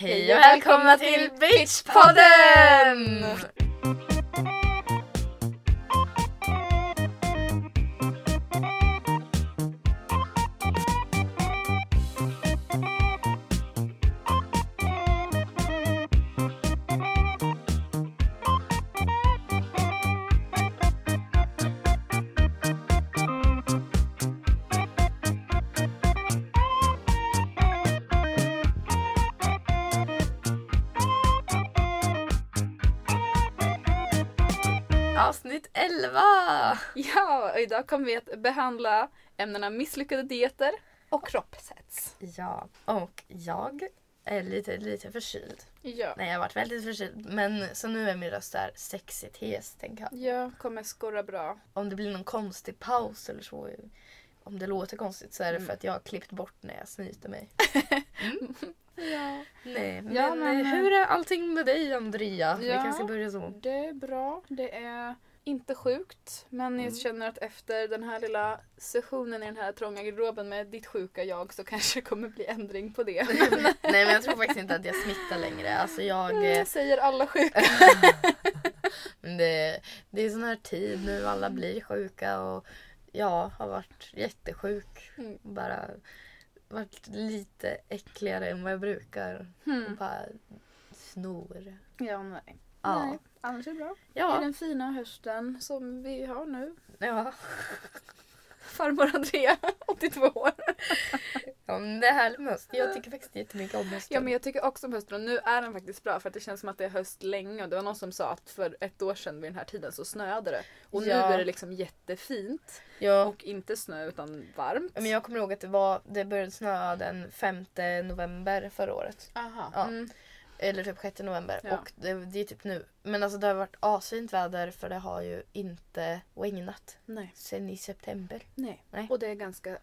Hej och välkomna till Bitchpodden! Idag kommer vi att behandla ämnena misslyckade dieter och kroppshets. Ja, och jag är lite, lite förkyld. Ja. Nej, jag har varit väldigt förkyld. Men så nu är min röst där sexigt hes, tänker jag. Ja, kommer skorra bra. Om det blir någon konstig paus eller så. Om det låter konstigt så är det Mm. för att jag har klippt bort när jag snyter mig. Ja. Nej, men, Ja, men- eh, hur är allting med dig Andrea? Vi Ja. kanske börjar så. Det är bra. Det är inte sjukt. Men jag Mm. känner att efter den här lilla sessionen i den här trånga garderoben med ditt sjuka jag så kanske det kommer bli ändring på det. Nej men jag tror faktiskt inte att jag smittar längre. Alltså jag... eh, Jag säger alla sjuka. Men det, det är sån här tid nu, alla blir sjuka och jag har varit jättesjuk. Mm. Bara varit lite äckligare än vad jag brukar. Och Hmm. bara snor. Ja, nej. Ja. nej. Annars är det bra. I Ja. den fina hösten som vi har nu. Ja. Farmor Andrea, 82 år. ja det är härligt med höst. Jag tycker faktiskt jättemycket om hösten. Ja men jag tycker också om hösten och nu är den faktiskt bra för att det känns som att det är höst länge och det var någon som sa att för ett år sedan vid den här tiden så snöade det. Och nu Ja. är det liksom jättefint ja. och inte snö utan varmt. Men jag kommer ihåg att det, var, det började snöa den 5 november förra året. Aha. Ja. Mm. Eller typ 6 november. Ja. Och det, det är typ nu. Men alltså det har varit asfint väder för det har ju inte regnat Nej. sen i september. Nej. Nej. Och det är ganska,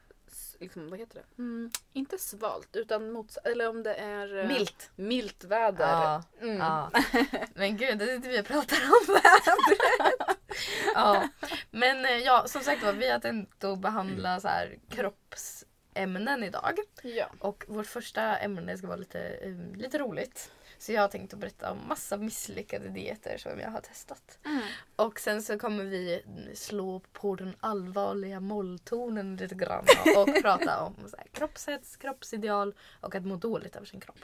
liksom, vad heter det? Mm, inte svalt utan mots eller om det är eh, Milt. milt väder. Ja. Mm. ja. Men gud, det sitter vi och pratar om vädret. ja. Men eh, ja, som sagt var, vi har tänkt att behandla så här kroppsämnen idag. ja. Och vårt första ämne ska vara lite, eh, lite roligt. Så jag har tänkt att berätta om massa misslyckade dieter som jag har testat. Mm. Och sen så kommer vi slå på den allvarliga molltonen lite grann och prata om så här, kroppshets, kroppsideal och att må dåligt över sin kropp.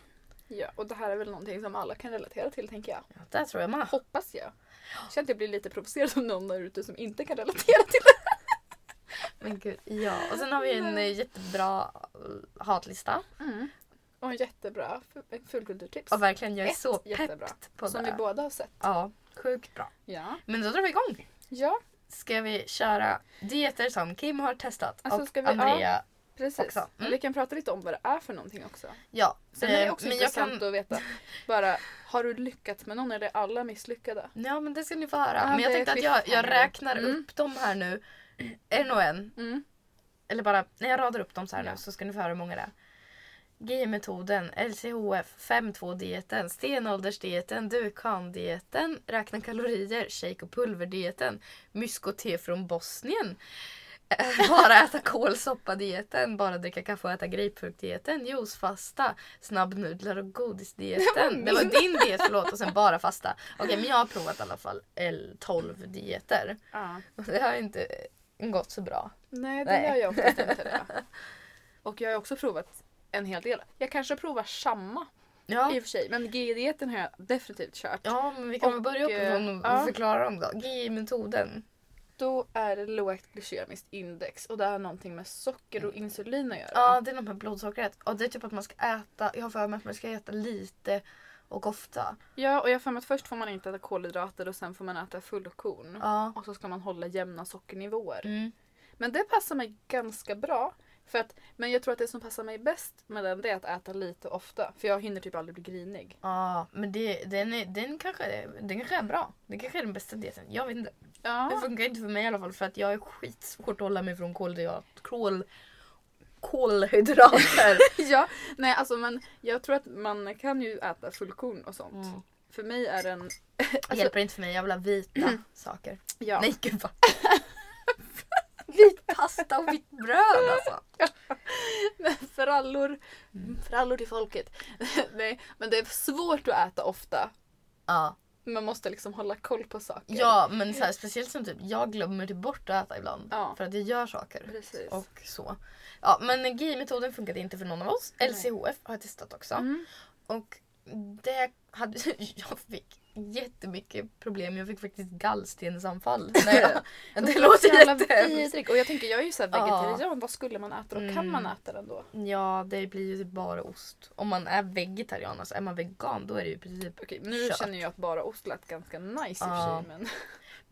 ja. Och det här är väl någonting som alla kan relatera till tänker jag. Ja, det tror jag med. Hoppas jag. Jag känner att jag blir lite provocerad som någon där ute som inte kan relatera till det. Men gud, ja. Och sen har vi en eh, jättebra eh, hatlista. Och en jättebra fu- fullkulturtips. Och verkligen, jag är Ett så jättebra. peppt på som det. vi båda har sett. Ja, sjukt bra. Ja. Men då drar vi igång. Ja, Ska vi köra dieter som Kim har testat Alltså, och ska vi- Andrea. precis. Också. Mm. Vi kan prata lite om vad det är för någonting också. Ja, Sen är det eh, också men intressant kan... att veta. Bara, har du lyckats med någon eller är alla misslyckade? Ja men det ska ni få höra. Ja, men jag tänkte att jag, jag räknar Mm. upp dem här nu. En och en. Mm. Eller bara när jag radar upp dem så här Ja. nu så ska ni få höra hur många det är. GI-metoden, LCHF, 5-2-dieten, stenåldersdieten, Dukan-dieten, räkna kalorier, shake och pulverdieten, mysko-te från Bosnien, bara äta kålsoppa-dieten, bara dricka kaffe och äta grapefrukt-dieten, juicefasta, snabbnudlar och godisdieten. Det var din diet, förlåt, och sen bara fasta. Okej, men jag har provat i alla fall L12-dieter. Ja. Det har inte gått så bra. Nej, det Nej. gör jag oftast inte det. Och jag har också provat en hel del. Jag kanske provar samma Ja. i och för sig. Men GI-dieten har jag definitivt kört. Ja, men vi kan väl Och, börja uppifrån och förklara dem då. GI-metoden. Då är det lågt glykemiskt index och det har någonting med socker och insulin att göra. Ja, det är något med blodsockret. Och det är typ att man ska äta, jag har för mig att man ska äta lite och ofta. Ja, och jag har för mig att först får man inte äta kolhydrater och sen får man äta fullkorn. Ja. Och så ska man hålla jämna sockernivåer. Mm. Men det passar mig ganska bra. För att, men jag tror att det som passar mig bäst med den det är att äta lite ofta. För jag hinner typ aldrig bli grinig. Ja, men det, den, är, den, kanske, den kanske är bra. Det kanske är den bästa dieten. Jag vet inte. Det Ja. funkar inte för mig i alla fall för att jag är skitsvårt att hålla mig från kolhydrat, kol, kolhydrater. ja, nej alltså men jag tror att man kan ju äta fullkorn och sånt. Mm. För mig är den... Det hjälper inte för mig, jag vill ha vita saker. Ja. Nej gud vad. vita! pasta och vitt bröd alltså. Frallor, Mm. frallor till folket. Nej, men det är svårt att äta ofta. Ja, Man måste liksom hålla koll på saker. ja men så här, speciellt som typ jag glömmer typ bort att äta ibland. Ja. För att jag gör saker. Precis. Och så. Ja, men GI-metoden funkade inte för någon av oss. Nej. LCHF har jag testat också. Mm. Och det hade, jag fick jättemycket problem. Jag fick faktiskt gallstensanfall. Nej, det Det låter jättehemskt. Och jag tänker, jag är ju så här Ja. vegetarian. Vad skulle man äta då? Kan Mm. man äta den då? Ja, det blir ju typ bara ost. Om man är vegetarian, alltså är man vegan då är det ju i princip Okej, nu Kött. känner jag att bara ost lät ganska nice i och för Ja. sig. Men...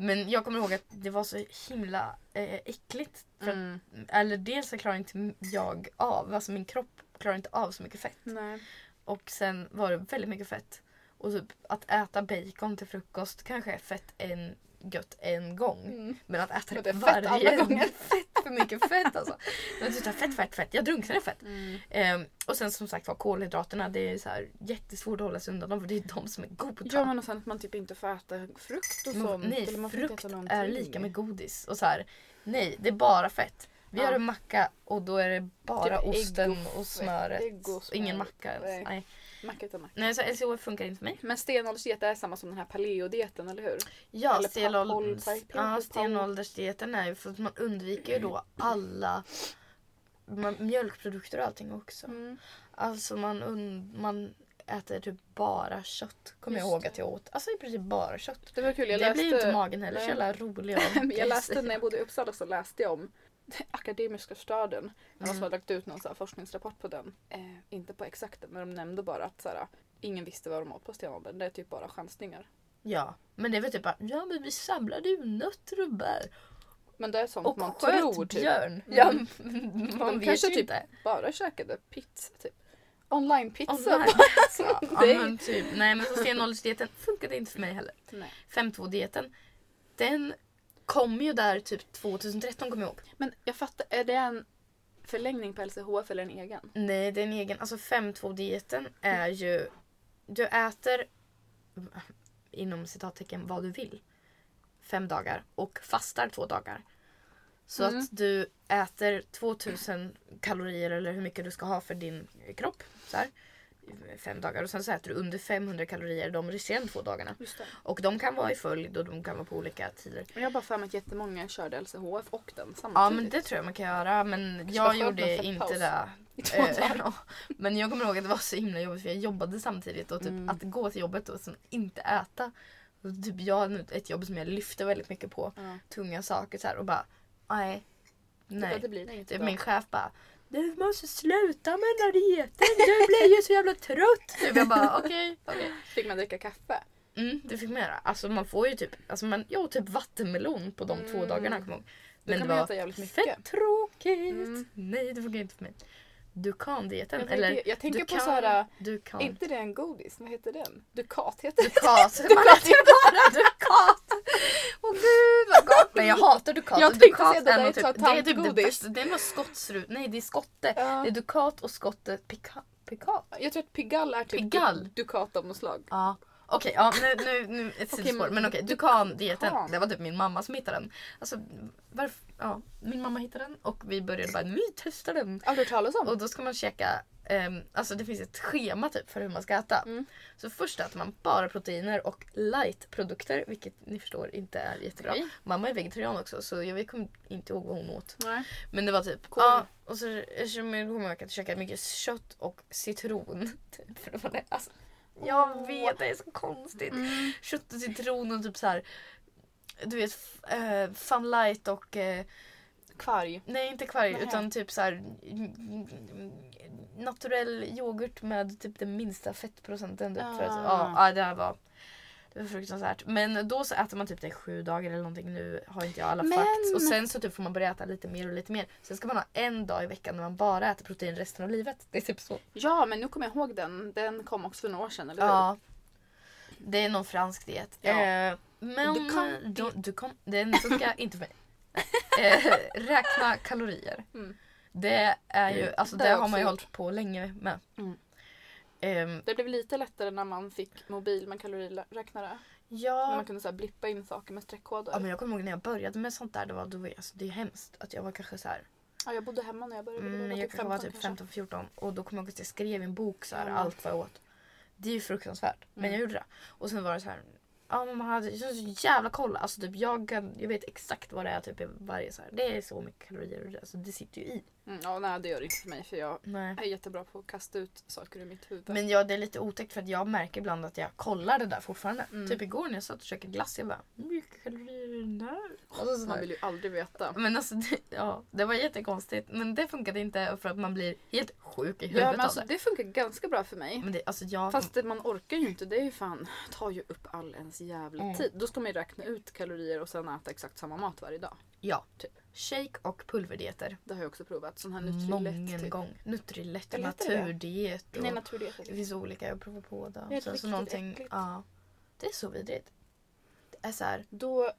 Men jag kommer ihåg att det var så himla eh, äckligt. För att, Mm. Eller dels så klarar inte jag av, alltså min kropp klarar inte av så mycket fett. Nej. Och sen var det väldigt mycket fett. Och typ att äta bacon till frukost kanske är fett en gött en gång. Mm. Men att äta Men det, är fett varje alla gånger. Fett för mycket fett alltså. Men typ fett, fett, fett. Jag drunknar i fett. Mm. Ehm, och sen som sagt var kolhydraterna, det är så här jättesvårt att hålla sig undan dem för det är de som är goda. Ja men och sen att man typ inte får äta frukt och sånt. nej, eller man frukt är lika med godis. Och så här, nej, det är bara fett. Vi Ja. gör en macka och då är det bara Typ osten och och, smöret. och och ingen smör. macka ens. Nej. Nej. Macka utan macka. Nej, så LCHF funkar inte för mig. Men stenåldersdiet är samma som den här paleo-dieten, eller hur? Ja, stenåldersdieten är ju för att man undviker ju då alla man, mjölkprodukter och allting också. Mm. Alltså man, und, man äter typ bara kött. Kommer jag ihåg att jag åt. Alltså i princip bara kött. Det var kul, jag det blir ju inte läste... magen heller så jävla rolig av. jag läste när jag bodde i Uppsala så läste jag om Akademiska staden. Någon som Mm. hade lagt ut någon så forskningsrapport på den. Eh, inte på exakten men de nämnde bara att så här, ingen visste vad de åt på stenåldern. Det är typ bara chansningar. Ja, men det är väl typ bara, ja men vi samlade ju nötter och bär. Men det är sånt Och man tror typ. björn. Mm. Ja, man De kanske typ inte. bara käkade pizza typ. Online-pizza. Online. Det typ. Nej men så stenåldersdieten funkade inte för mig heller. Nej. 5.2-dieten, den kom ju där typ 2013 kommer jag ihåg. Men jag fattar, är det en förlängning på LCHF eller en egen? Nej, det är en egen. Alltså 5.2-dieten är ju... Du äter inom citattecken vad du vill. Fem dagar och fastar två dagar. Så Mm. att du äter 2000 kalorier eller hur mycket du ska ha för din kropp. Så här, fem dagar och sen så äter du under 500 kalorier de resterande två dagarna. Det. Och de kan vara i följd och de kan vara på olika tider. Jag har bara för mig att jättemånga körde LCHF och den samtidigt. Ja men det tror jag man kan göra men jag skönt gjorde inte fettpaus. det. Eh, ja. Men jag kommer ihåg att det var så himla jobbigt för jag jobbade samtidigt och typ Mm. att gå till jobbet och sen inte äta. Och typ jag hade ett jobb som jag lyfte väldigt mycket på. Ja. Tunga saker så här och bara nej. Nej. Det blir inte Typ min chef bara du måste sluta med den här dieten, du blir ju så jävla trött. Typ jag bara okej, okej. Fick man dricka kaffe? Mm, det fick man göra. Alltså man får ju typ, alltså man, jag typ vattenmelon på de två Mm. dagarna kommer jag ihåg. Men kan det man var jävligt mycket. fett tråkigt. Mm. Nej det funkar inte för mig. Dukan-dieten. Jag, Eller jag tänker på kan, så här, Du kan. inte det en godis? Vad heter den? Dukat heter det. Dukat. Man äter ju bara Dukat. Åh gud vad gott. Men jag hatar Dukat. Jag tänkte Dukat säga det är där typ, det är typ det bästa. Det är nog skottsrut. Nej det är skotte. Ja. Det är Dukat och skotte pika, Pikat. Jag tror att Pigalle är typ Pigalle? du- Dukat av något slag. Ja. Okej, ja, nu, nu, nu ett sidospår. men- okej, Dukan-dieten. Dukan. Det var typ min mamma som hittade den. Alltså, varför? Ja, min mamma hittade den och vi började bara, vi testar den. Har du hört talas om? Och då ska man käka, ehm, alltså det finns ett schema typ för hur man ska äta. Mm. Så först äter man bara proteiner och light-produkter, vilket ni förstår inte är jättebra. Okej. Mamma är vegetarian också så jag kommer inte ihåg vad hon åt. Nej. Men det var typ, Cool. ja. Och så eftersom jag kommer ihåg att jag käkade mycket kött och citron. Typ, för det var det. Alltså, jag vet, det är så konstigt. Mm. Kött och citron och typ så här. Du vet, f- eh, Fun Light och eh, Kvarg. Nej inte kvarg Nähä. utan typ så här naturell yoghurt med typ den minsta fettprocenten. Typ, för att, Ah. ja, det här var, det var fruktansvärt. Men då så äter man typ det i sju dagar eller någonting. Nu har inte jag alla Men- facts. Och sen så typ får man börja äta lite mer och lite mer. Sen ska man ha en dag i veckan när man bara äter protein resten av livet. Det är typ så. Ja men nu kommer jag ihåg den. Den kom också för några år sedan eller hur? Ja. Det är någon fransk diet. Ja. Eh, men Du kan- du, du kan, den funkar inte för mig. Eh, räkna kalorier. Mm. Det är ju, alltså Det det, har också man ju hållit på länge med. Mm. Ehm, Det blev lite lättare när man fick mobil med kaloriräknare. När ja, man kunde så här blippa in saker med streckkoder. ja, men jag kommer ihåg när jag började med sånt där. Det var, då, var jag- alltså, det är hemskt att jag var kanske så här. Ja, jag bodde hemma när jag började. Mm, men jag typ kanske var 15 typ 15-14 och då kommer jag ihåg att jag skrev i en bok så här, Ja. allt vad jag åt. Det är ju fruktansvärt. Men Mm. jag gjorde det. Och sen var det så här. Ja men man hade så jävla koll. Alltså typ jag, kan- jag vet exakt vad det är typ i varje så här. Det är så mycket kalorier alltså, det sitter ju i. Mm, ja, nej det gör det inte för mig för jag Nej. är jättebra på att kasta ut saker ur mitt huvud. Men ja, det är lite otäckt för att jag märker ibland att jag kollar det där fortfarande. Mm. Typ igår när jag satt och käkade glass, jag bara mycket kalorier det där? Alltså, så man vill ju aldrig veta. Men alltså, det, ja, det var jättekonstigt. Men det funkade inte för att man blir helt sjuk i Ja, huvudet men av alltså, det. det funkar ganska bra för mig. Men det, alltså jag... Fast det, man orkar ju inte. Det är ju fan, tar ju upp all ens jävla Mm. tid. Då ska man ju räkna ut kalorier och sen äta exakt samma mat varje dag. Ja, Typ. Shake och pulverdieter. Det har jag också provat. Sån här Nutrilett typ. gång. Nutrilett, det det? naturdiet. Och Nej, naturdiet. det finns olika, jag provar på det. Det är Så, så någonting, äckligt. ja, det är så vidrigt. Det är så här, Då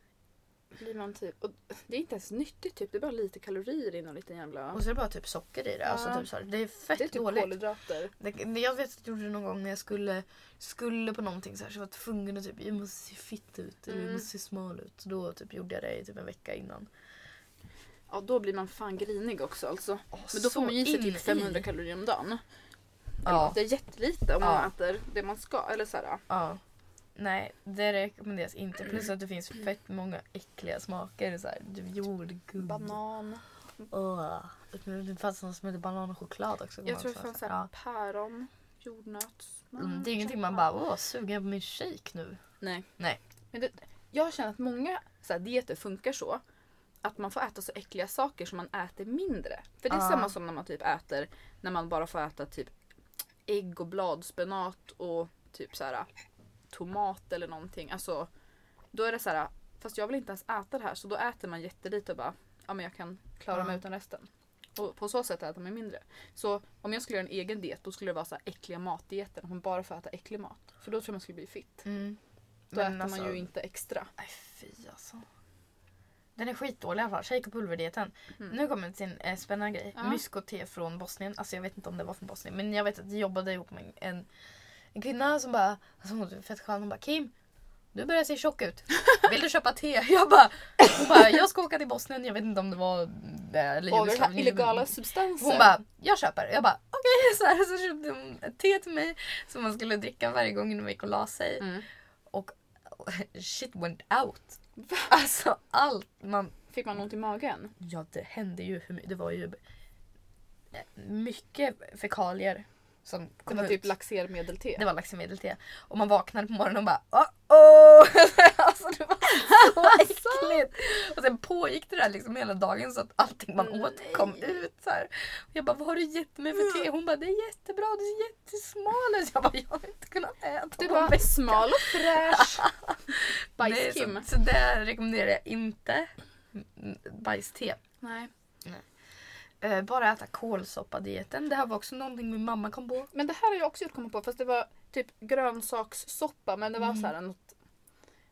blir man typ... Och det är inte ens nyttigt typ. Det är bara lite kalorier i någon liten jävla... och så är det bara typ socker i det. Alltså, Ja. typ så här, det är fett Det är typ dåligt. kolhydrater. Det, jag vet att jag gjorde det någon gång när jag skulle, skulle på någonting så här så jag var tvungen att typ, jag måste se fitt ut eller jag Mm. måste se smal ut. Så då typ gjorde jag det i typ en vecka innan. Ja, då blir man fan grinig också alltså. Åh, Men då får man ju sig in typ 500 i. kalorier om dagen. Ja. Eller, det är jättelite om Ja. man äter det man ska. Eller så här, Ja. Nej, det rekommenderas inte. Plus att det finns fett många äckliga smaker. Så här, typ jordgubb. banan. Åh. Det fanns något som heter banan och choklad också. Jag tror det fanns här, päron, jordnöts. ja. mm, Det är ingenting man bara, åh sugen på min shake nu. Nej. Nej. Men det, jag känner att många så här, dieter funkar så. Att man får äta så äckliga saker som man äter mindre. För det är Ja. samma som när man typ äter när man bara får äta typ ägg och bladspenat och typ så här tomat eller någonting. Alltså då är det så här fast jag vill inte ens äta det här så då äter man jättelite och bara ja men jag kan klara Ja. mig utan resten. Och på så sätt äter man mindre. Så om jag skulle göra en egen diet då skulle det vara så här äckliga matdieter. Att man bara får äta äcklig mat. För då tror jag man skulle bli fit. Mm. Då Men äter alltså- man ju inte extra. Nej fy alltså. Den är skitdålig i alla fall. Shake och pulverdieten. Mm. Nu kommer det till en eh, spännande grej. Ja. Mysko-te från Bosnien. Alltså jag vet inte om det var från Bosnien. Men jag vet att jag jobbade ihop med en, en kvinna som bara, alltså hon var fett skön. Hon bara Kim, du börjar se tjock ut. Vill du köpa te? Jag bara, hon bara, jag ska åka till Bosnien. Jag vet inte om det var eller Och det här illegala substanser. Hon bara, jag köper. Jag bara, okej. Så, här, så köpte hon ett te till mig som man skulle dricka varje gång innan man gick och la sig. Mm. Och shit went out. Alltså allt man... Fick man ont i magen? Ja det hände ju. Det var ju mycket fekalier som Det kom var ut. typ laxermedelte. det var laxmedelte. Och man vaknade på morgonen och bara oh oh! alltså det var så äckligt. Och sen pågick det där liksom hela dagen så att allting man åt kom ut. Så här. Och jag bara, vad har du gett mig för te? Hon bara, det är jättebra, du är jättesmal ut. Jag bara, jag har inte kunnat äta Du vecka. smal och fräsch. Nej, Bajs-Kim. Så, så det rekommenderar jag inte. Mm, Bajste. Nej. Eh, bara äta kålsoppa-dieten. Det här var också någonting min mamma kom på. Men det här har jag också gjort komma på fast det var typ grönsakssoppa men det var Mm. så här något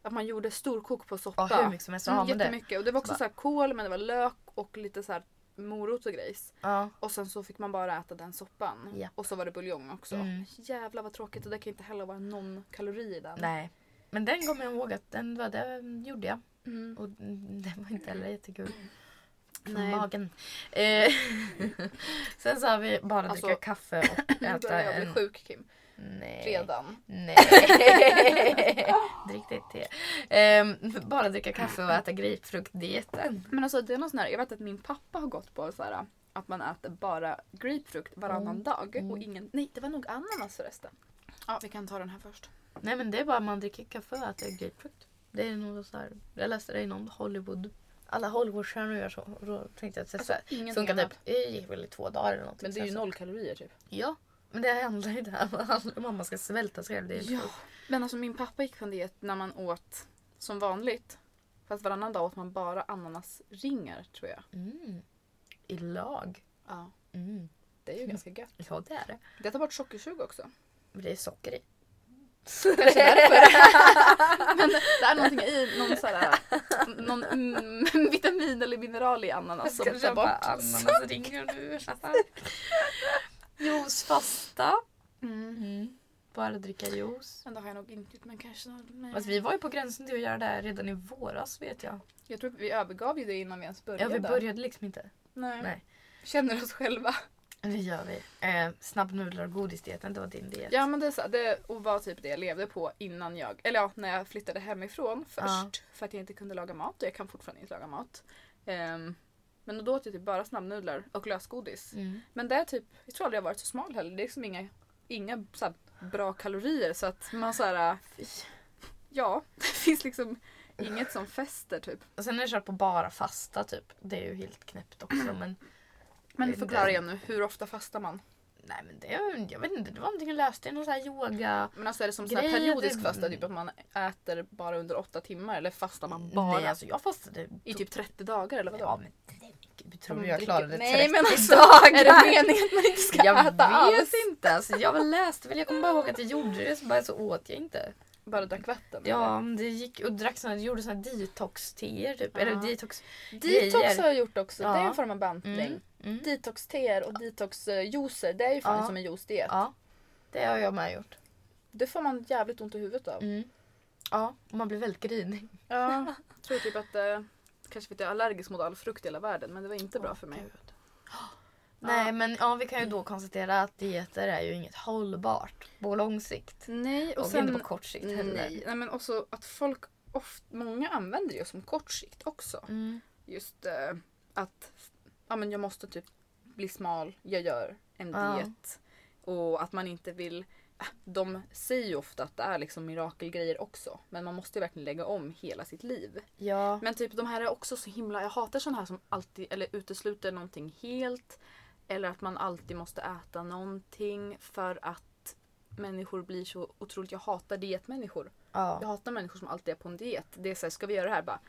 att man gjorde storkok på soppa. Ja, hur mycket som helst så har Mm, det. jättemycket. Och det var också Så så här kål men det var lök och lite så här morot och grejs. Ja. Och sen så fick man bara äta den soppan. Ja. Och så var det buljong också. Mm. Jävlar vad tråkigt och det kan inte heller vara någon kalori i den. Nej. Men den kommer jag ihåg att den var, det gjorde jag. Mm. Och den var inte heller jättekul. Från Nej. magen. Eh, sen så har vi bara Alltså, dricka kaffe och äta jag en... sjuk Kim. Nej. Redan. Nej. Drick ditt te. Ehm, bara dricka kaffe och äta grapefruktdieten. Men alltså det är någon sån här, jag vet att min pappa har gått på så här att man äter bara grapefrukt varannan Mm. dag. Mm. Och ingen, nej det var nog ananas förresten. Ja vi kan ta den här först. Nej men det är bara man dricker kaffe och äter grapefrukt. Det är nog så här. Jag läste det i någon Hollywood. Alla Hollywoodstjärnor gör så. Och då tänkte jag att det Alltså, ingenting funkar typ. Det gick väl i två dagar eller någonting. Men det är ju så- noll kalorier typ. Ja. Men det handlar ju att man ska svälta sig själv. Det är Ja. Men alltså min pappa gick på en diet när man åt som vanligt. Fast varannan dag åt man bara ananasringar tror jag. Mm. I lag. Ja. Mm. Det är ju ganska gött. Ja det är det. Det tar bort sockersug också. Men det är socker i. Kanske därför. Men det är någonting i någon, så här, någon mm, vitamin eller mineral i ananas som tar bort. ananasringar nu. Juicefasta. Mm. Bara dricka juice. Men det har jag nog inte gjort men kanske... Nej. Alltså, vi var ju på gränsen till att göra det här redan i våras vet jag. Jag tror vi övergav ju det innan vi ens började. Ja, vi började liksom inte. Nej. Nej. Känner oss själva. Det gör vi. Eh, snabbnudlar och godisdieten, det var din diet. Ja men det, är så, det var typ det jag levde på innan jag, eller ja när jag flyttade hemifrån först. Ja. För att jag inte kunde laga mat och jag kan fortfarande inte laga mat. Ehm, men då åt jag typ bara snabbnudlar och lösgodis. Mm. Men det är typ, jag tror aldrig jag varit så smal heller. Det är liksom inga, inga så här bra kalorier så att man såhär, Fy. ja det finns liksom inget som fäster typ. Och sen har jag kört på bara fasta typ. Det är ju helt knäppt också men Men förklara igen nu, hur ofta fastar man? nej men det, jag vet inte, det var någonting jag läste i någon sån här yoga. Men alltså är det som så här periodisk fasta, typ att man äter bara under åtta timmar eller fastar man bara Nej alltså jag fastade i typ 30 dagar eller vadå? Ja men det tror jag klarade 30 Nej men alltså, dagar. är det meningen att man inte ska Jag äta vet alls? inte. Alltså, jag väl läste väl. Jag kommer bara ihåg att jag gjorde det så bara så åt jag inte. Bara drack vatten? Ja, men det gick och drack såna, gjorde såna detox-teer typ. Ja. Eller detox... Detox har jag gjort också, det är Ja. en form av bantning. Mm. Mm. Detox-teer och detox-juicer, det är ju fan Ja. som en juice-diet. Ja, det har jag med gjort. Det får man jävligt ont i huvudet av. Mm. Ja, och man blir väldigt grinig. Ja, jag tror typ att eh, kanske för att jag är allergisk mot all frukt i hela världen men det var inte bra Åh, för mig. Gud. Nej, men ja, vi kan ju då konstatera att dieter är ju inget hållbart på lång sikt. Nej och, Och, sen... inte på kort sikt heller. nej, nej men också att folk, oft, många använder det som kort sikt också. Mm. Just eh, att ja, men jag måste typ bli smal, jag gör en Ja. diet. Och att man inte vill äh, de säger ju ofta att det är liksom mirakelgrejer också. Men man måste ju verkligen lägga om hela sitt liv. Ja. Men typ de här är också så himla, jag hatar sådana här som alltid eller utesluter någonting helt. Eller att man alltid måste äta någonting för att människor blir så otroligt, jag hatar dietmänniskor. Jag ja. hatar människor som alltid är på en diet. Det är såhär, ska vi göra det här? Bara,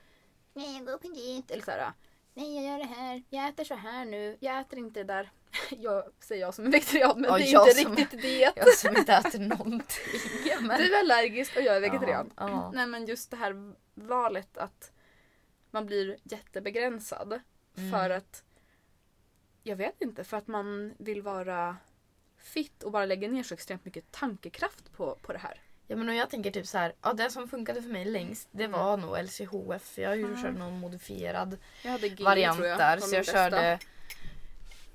nej jag går på en diet. Eller såhär, nej jag gör det här. Jag äter så här nu. Jag äter inte det där. Jag säger jag som är vegetarian men Ja, det är jag inte som- riktigt diet. Jag som inte äter någonting. Men... Du är allergisk och jag är vegetarian. Ja, ja. Nej men just det här valet att man blir jättebegränsad. Mm. För att, jag vet inte, för att man vill vara fit och bara lägga ner så extremt mycket tankekraft på, på det här. Ja men och jag tänker typ så här, ja det som funkade för mig längst det Mm. var nog LCHF. Jag har ju Mm. kört någon modifierad Jag hade GI variant jag. där så jag bästa. körde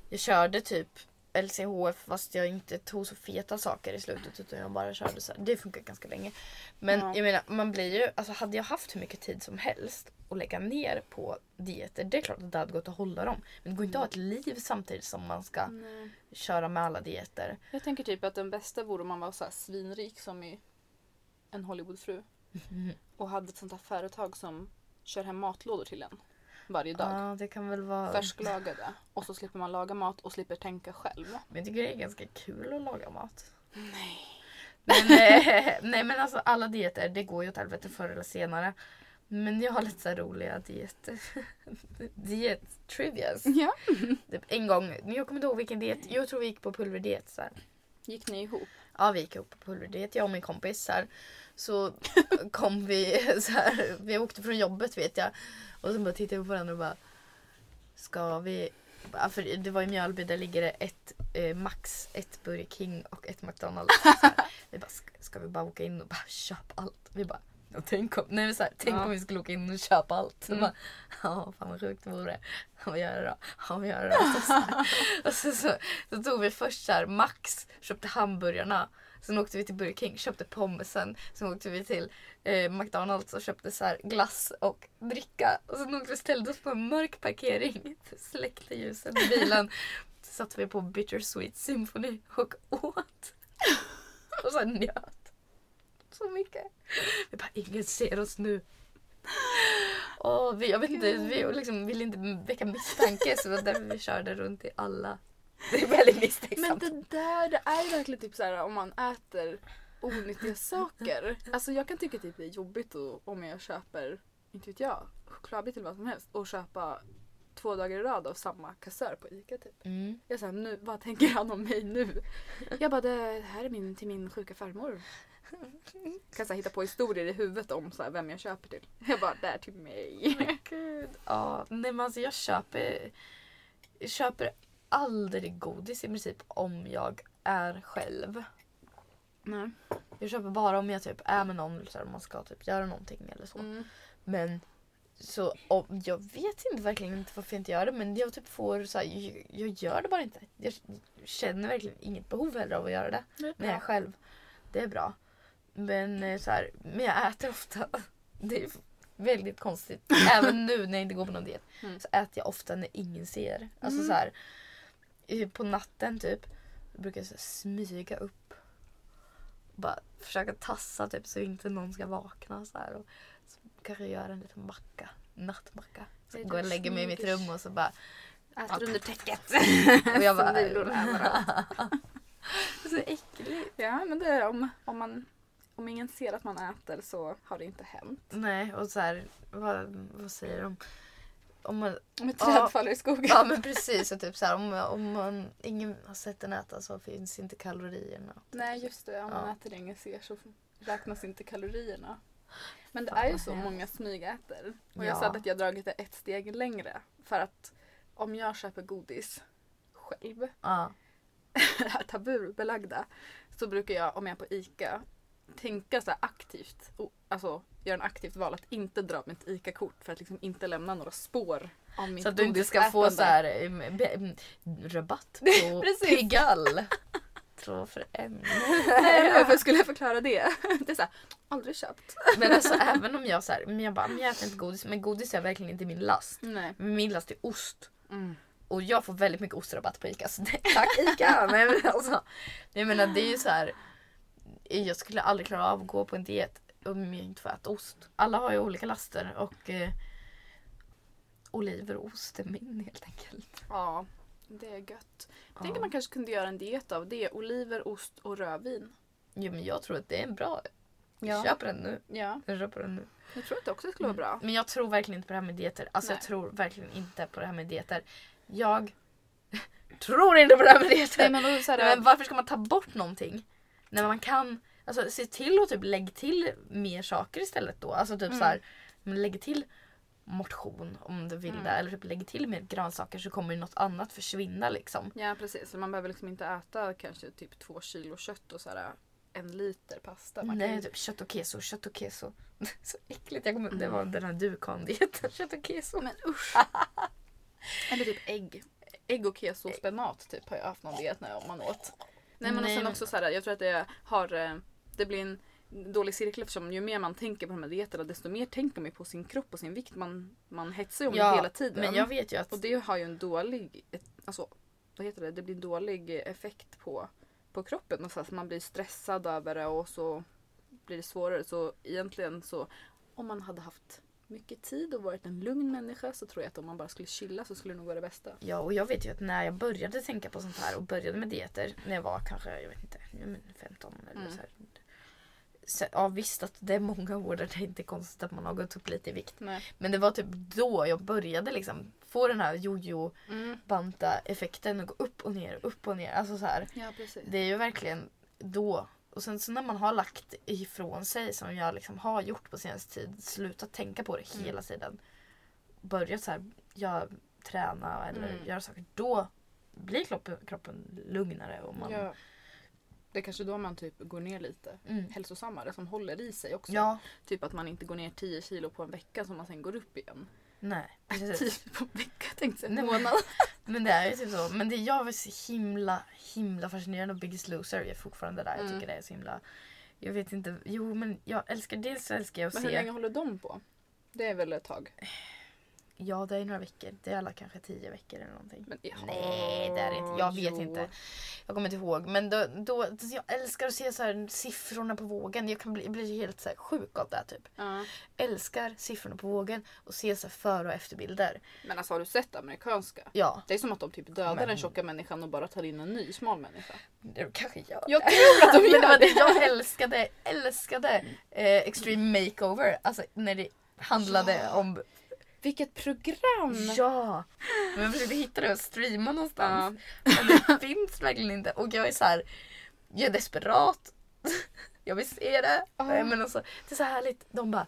Jag körde typ LCHF fast jag inte tog så feta saker i slutet utan jag bara körde så här. Det funkar ganska länge. Men Ja. jag menar man blir ju, alltså hade jag haft hur mycket tid som helst att lägga ner på dieter det är klart att det hade gått att hålla dem. Men det går inte att ha ett liv samtidigt som man ska Nej. köra med alla dieter. Jag tänker typ att den bästa vore om man var så svinrik som i en Hollywoodfru. Och hade ett sånt här företag som kör hem matlådor till en. Varje dag. Ja det kan väl vara Färsklagade. Och så slipper man laga mat och slipper tänka själv. Men jag tycker det är ganska kul att laga mat. Nej. Men, eh, nej men alltså alla dieter, det går ju åt helvete förr eller senare. Men jag har lite så roliga dieter. Diet-trivias. Ja. Typ en gång, men jag kommer inte ihåg vilken diet. Jag tror vi gick på pulverdiet. Så här. Gick ni ihop? Ja vi gick ihop på pulverdiet, jag och min kompis. Så, här. Så kom vi, så här, vi åkte från jobbet vet jag. Och så bara tittade vi på varandra och bara Ska vi Ja, för det var i Mjölby, där ligger det ett eh, Max, ett Burger King och ett McDonalds. Vi bara, ska, ska vi bara åka in och bara köpa allt? Vi bara, ja, tänk om, nej, så här, tänk Ja. om vi skulle åka in och köpa allt. Mm. bara, ja, fan vad sjukt det vore. Ja, vad gör det då? Ja, vad gör det då? Så, så, så, så tog vi först så här, Max, köpte hamburgarna. Sen åkte vi till Burger King, köpte pommesen. Sen åkte vi till eh, McDonalds och köpte så här glass och dricka. Och sen åkte vi ställde oss på en mörk parkering. Släckte ljusen i bilen. Så satte vi på Bittersweet Symphony och åt. Och sen njöt. Så mycket. Vi bara, ingen ser oss nu. Och vi, jag vet inte, vi liksom ville inte väcka misstanke så det var därför vi körde runt i alla. Det är väldigt Men misstänksamt. det där, det är verkligen typ så här om man äter onyttiga saker. Alltså jag kan tycka typ det är jobbigt om jag köper, inte vet jag, chokladbit eller vad som helst och köpa två dagar i rad av samma kassör på ICA typ. Mm. Jag säger nu, vad tänker han om mig nu? Jag bara, det här är min, till min sjuka farmor. Kan så här, hitta på historier i huvudet om så här, vem jag köper till. Jag bara, det är till mig. Men Gud. Ja, nej men alltså jag köper, jag köper aldrig godis i princip om jag är själv. Nej. Jag köper bara om jag typ är med någon eller om man ska typ göra någonting eller så. Mm. Men så om, jag vet inte verkligen inte varför jag inte gör det men jag typ får så här, jag, jag gör det bara inte. Jag känner verkligen inget behov heller av att göra det Det är när jag är själv. Det är bra. Men eh, så här, men jag äter ofta. Det är väldigt konstigt. Även nu när jag inte går på någon diet Mm. så äter jag ofta när ingen ser. Alltså Mm. så här, på natten typ brukar jag så här, smyga upp. Bara försöka tassa typ så inte någon ska vakna. Så här, och så kanske göra en liten macka. Nattmacka. Så går och lägger mig i mitt rum och så bara... Äter under täcket. Och jag bara så äckligt. Ja men det är om, om, man, om ingen ser att man äter så har det inte hänt. Nej och så här, vad, vad säger de? Om man, Om ett Ja. träd faller i skogen. ja men precis, och typ så här, om, om man, ingen har sett den äta så finns inte kalorierna. Nej just det, om man Ja. äter det ingen ser så räknas inte kalorierna. Men det Fan, är ju så många smygäter. Och Ja. jag sa att jag dragit det ett steg längre. För att om jag köper godis själv, Ja. tabubelagda, så brukar jag om jag är på ICA tänka så aktivt, o- alltså göra en aktivt val att inte dra mitt ICA-kort för att liksom inte lämna några spår av mitt Så att du inte ska få så här, rabatt på. Pigalle. Två för en. Nej, Varför skulle jag förklara det? Det är såhär, aldrig köpt. Men alltså även om jag så här, men jag bara, men jag äter inte godis. Men godis är verkligen inte min last. Nej. Min last är ost. Mm. Och jag får väldigt mycket ostrabatt på ICA. Så det, tack ICA! Nej, men alltså, jag menar det är ju så här. Jag skulle aldrig klara av att gå på en diet om jag inte får äta ost. Alla har ju olika laster och eh, oliver och ost är min helt enkelt. Ja, det är gött. Tänk Ja. att man kanske kunde göra en diet av det. Oliver, ost och rödvin. Jo, men jag tror att det är en bra. Ja. Köp den nu. Ja, Jag köper den nu. jag tror att det också skulle vara bra. Men jag tror verkligen inte på det här med dieter. Alltså Nej. jag tror verkligen inte på det här med dieter. Jag tror inte på det här med dieter. Nej, men, här, men varför ska man ta bort någonting? När man kan, alltså se till att typ lägga till mer saker istället då. Alltså typ Mm. så här, men lägg till motion om du vill Mm. det. Eller typ lägg till mer grönsaker så kommer ju något annat försvinna liksom. Ja precis, så man behöver liksom inte äta kanske typ två kilo kött och så här, en liter pasta. Man Nej, typ kött och keso, kött och keso. så äckligt. Jag kommer, Det Mm. var den här dukan-dieten, kött och keso. Men usch. Eller typ ägg. Ägg och keso och spenat typ har jag haft någon diet när man åt. Nej men och sen men- också så här, jag tror att det har eh, det blir en dålig cirkel eftersom ju mer man tänker på de här dieterna desto mer tänker man på sin kropp och sin vikt. Man, man hetsar ju om det hela tiden. men jag vet ju att Och det har ju en dålig, alltså vad heter det, det blir en dålig effekt på, på kroppen. Och så att man blir stressad över det och så blir det svårare. Så egentligen så om man hade haft mycket tid och varit en lugn människa så tror jag att om man bara skulle chilla så skulle det nog vara det bästa. Ja, och jag vet ju att när jag började tänka på sånt här och började med dieter när jag var kanske, jag vet inte, ja, men 15 eller Mm. så här. Så, ja visst att det är många år där det inte är konstigt att man har gått upp lite i vikt. Nej. Men det var typ då jag började liksom få den här jojo Mm. effekten och gå upp och ner, upp och ner. Alltså så här. Ja precis. Det är ju verkligen då. Och sen så när man har lagt ifrån sig som jag liksom har gjort på senaste tid. Slutat tänka på det Mm. hela tiden. Börjat så här, jag träna eller Mm. göra saker. Då blir kroppen, kroppen lugnare. Och man, Ja. Det är kanske då man typ går ner lite Mm. hälsosammare som håller i sig också. ja, Typ att man inte går ner 10 kilo på en vecka som man sen går upp igen. Nej. 10 Precis. på en vecka tänkte jag. En men- månad. Men det är ju typ så. Men det jag var så himla, himla fascinerad av Biggest Loser. Är fortfarande där. Jag Mm. tycker det är så himla... Jag vet inte. Jo men jag älskar, dels älskar jag att Men se... hur länge håller de på? Det är väl ett tag? Ja det är några veckor. Det är alla kanske tio veckor eller någonting. Men, Nej det är det inte. Jag vet Jo. inte. Jag kommer inte ihåg. Men då, då, jag älskar att se så här, siffrorna på vågen. Jag kan bli, bli helt så här, sjuk av det typ. Ja. Älskar siffrorna på vågen och se så här, före och efterbilder. Men alltså har du sett amerikanska? Ja, Det är som att de typ dödar Men- den tjocka människan och bara tar in en ny smal människa. det kanske jag Jag tror att de Men det gör det det! jag älskade, älskade eh, Extreme Makeover. Alltså när det handlade Ja. om... Vilket program! Ja! Men jag försökte hitta det och streama någonstans. Ja. Men det finns verkligen inte. Och jag är så här, jag är desperat. Jag vill se det. Ja. Men alltså, det är så härligt. De bara,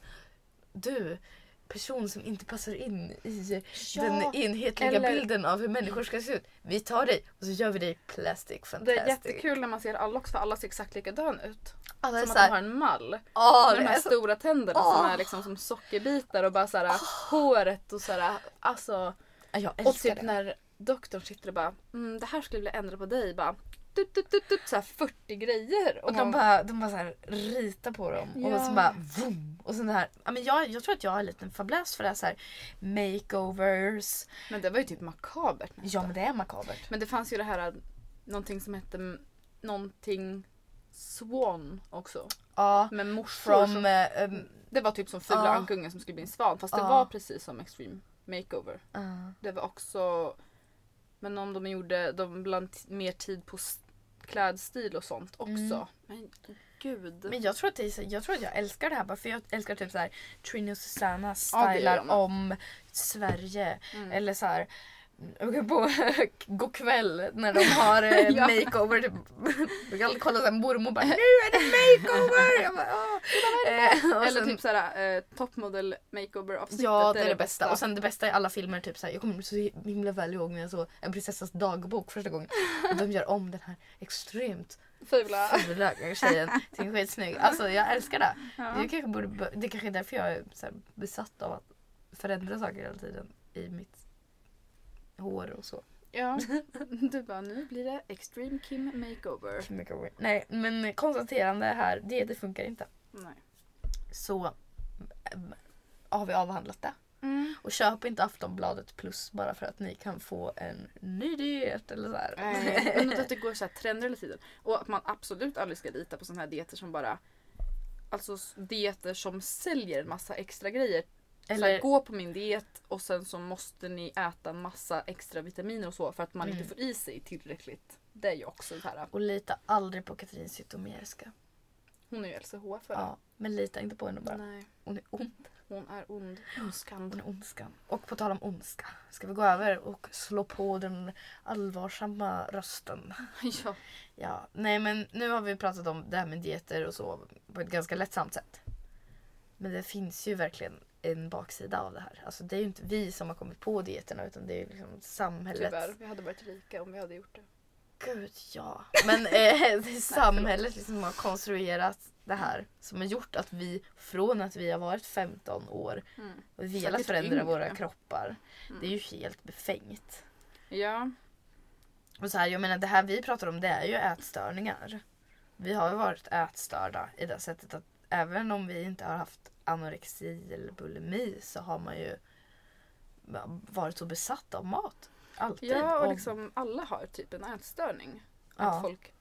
du, person som inte passar in i Ja, den enhetliga eller- bilden av hur människor ska se ut. Vi tar dig och så gör vi dig plastic Det är fantastic. jättekul när man ser alla också för alla ser exakt likadana ut. Alla Som att de har här, en mall. Åh, med de här är så... stora tänderna Åh. som är liksom som sockerbitar och bara såhär håret och såhär. Alltså. Ja, Jag Och älskar typ det. när doktorn sitter och bara mm, det här skulle jag vilja ändra på dig. Bara tut, tut, tut, tut, så här 40 grejer. Och de man- bara, de bara så här ritar på dem och Ja. så bara vroom. Och sen här, ja, men jag, jag tror att jag har en liten fäbless för det här, så här makeovers. Men det var ju typ makabert Ja nästan. men det är makabert. Men det fanns ju det här någonting som hette någonting Swan också. Ja. Med morsor. From, som, eh, um, det var typ som fula Ja. ankungen som skulle bli en svan. Fast det Ja. var precis som Extreme Makeover. Det var också... Men om de gjorde de bland mer tid på klädstil och sånt också. Mm. Men gud. men jag tror, att det jag tror att jag älskar det här bara för jag älskar typ så här Trini och Susanna Ja, stylar med. om Sverige. Mm. Eller så här på god kväll när de har eh, Ja. makeover. Typ, jag kan kolla såhär mormor bara nu är det makeover! Jag bara, "Åh." Eh, Eller sen- typ såhär eh, topmodel makeover avsnittet. Ja det är det bästa. Och sen det bästa i alla filmer, typ såhär, jag kommer så himla väl ihåg när jag såg En prinsessas dagbok första gången. Och de gör om den här extremt Fula. fula tjejen till en skitsnygg. Alltså jag älskar det. Ja. Det, kanske borde, det kanske är därför jag är besatt av att förändra saker hela tiden i mitt hår och så. ja. Du bara nu blir det Extreme Kim Makeover. Makeover. Nej men konstaterande här, det, det funkar inte. Nej. Så ähm, har vi avhandlat det. Mm. Och köp inte Aftonbladet plus bara för att ni kan få en ny diet eller så här. Nej, men att det går så här trender hela tiden. Och att man absolut aldrig ska lita på såna här dieter som bara Alltså dieter som säljer en massa extra grejer. Eller... eller, gå på min diet och sen så måste ni äta en massa extra vitaminer och så för att man Mm. inte får i sig tillräckligt. Det är ju också så här. och lita aldrig på Katrin Zytomierska. Hon är ju LCHF Ja, men lita inte på henne bara. Nej, Hon är ond. hon är ond. Ondskan. Hon är ondskan. Och på tal om ondska. Ska vi gå över och slå på den allvarsamma rösten? ja. Ja, nej men nu har vi pratat om det här med dieter och så på ett ganska lättsamt sätt. Men det finns ju verkligen en baksida av det här. Alltså det är ju inte vi som har kommit på dieterna utan det är ju liksom samhället. Tyvärr, vi hade varit rika om vi hade gjort det. Gud ja. Men eh, det är samhället liksom som har konstruerat det här. Som har gjort att vi från att vi har varit 15 år Mm. och velat förändra våra kroppar. Mm. Det är ju helt befängt. Ja, Och så här, jag menar det här vi pratar om det är ju ätstörningar. Vi har ju varit ätstörda i det sättet att även om vi inte har haft anorexi eller bulimi så har man ju varit så besatt av mat. Alltid. ja och liksom alla har typ en ätstörning. Ja. Att folk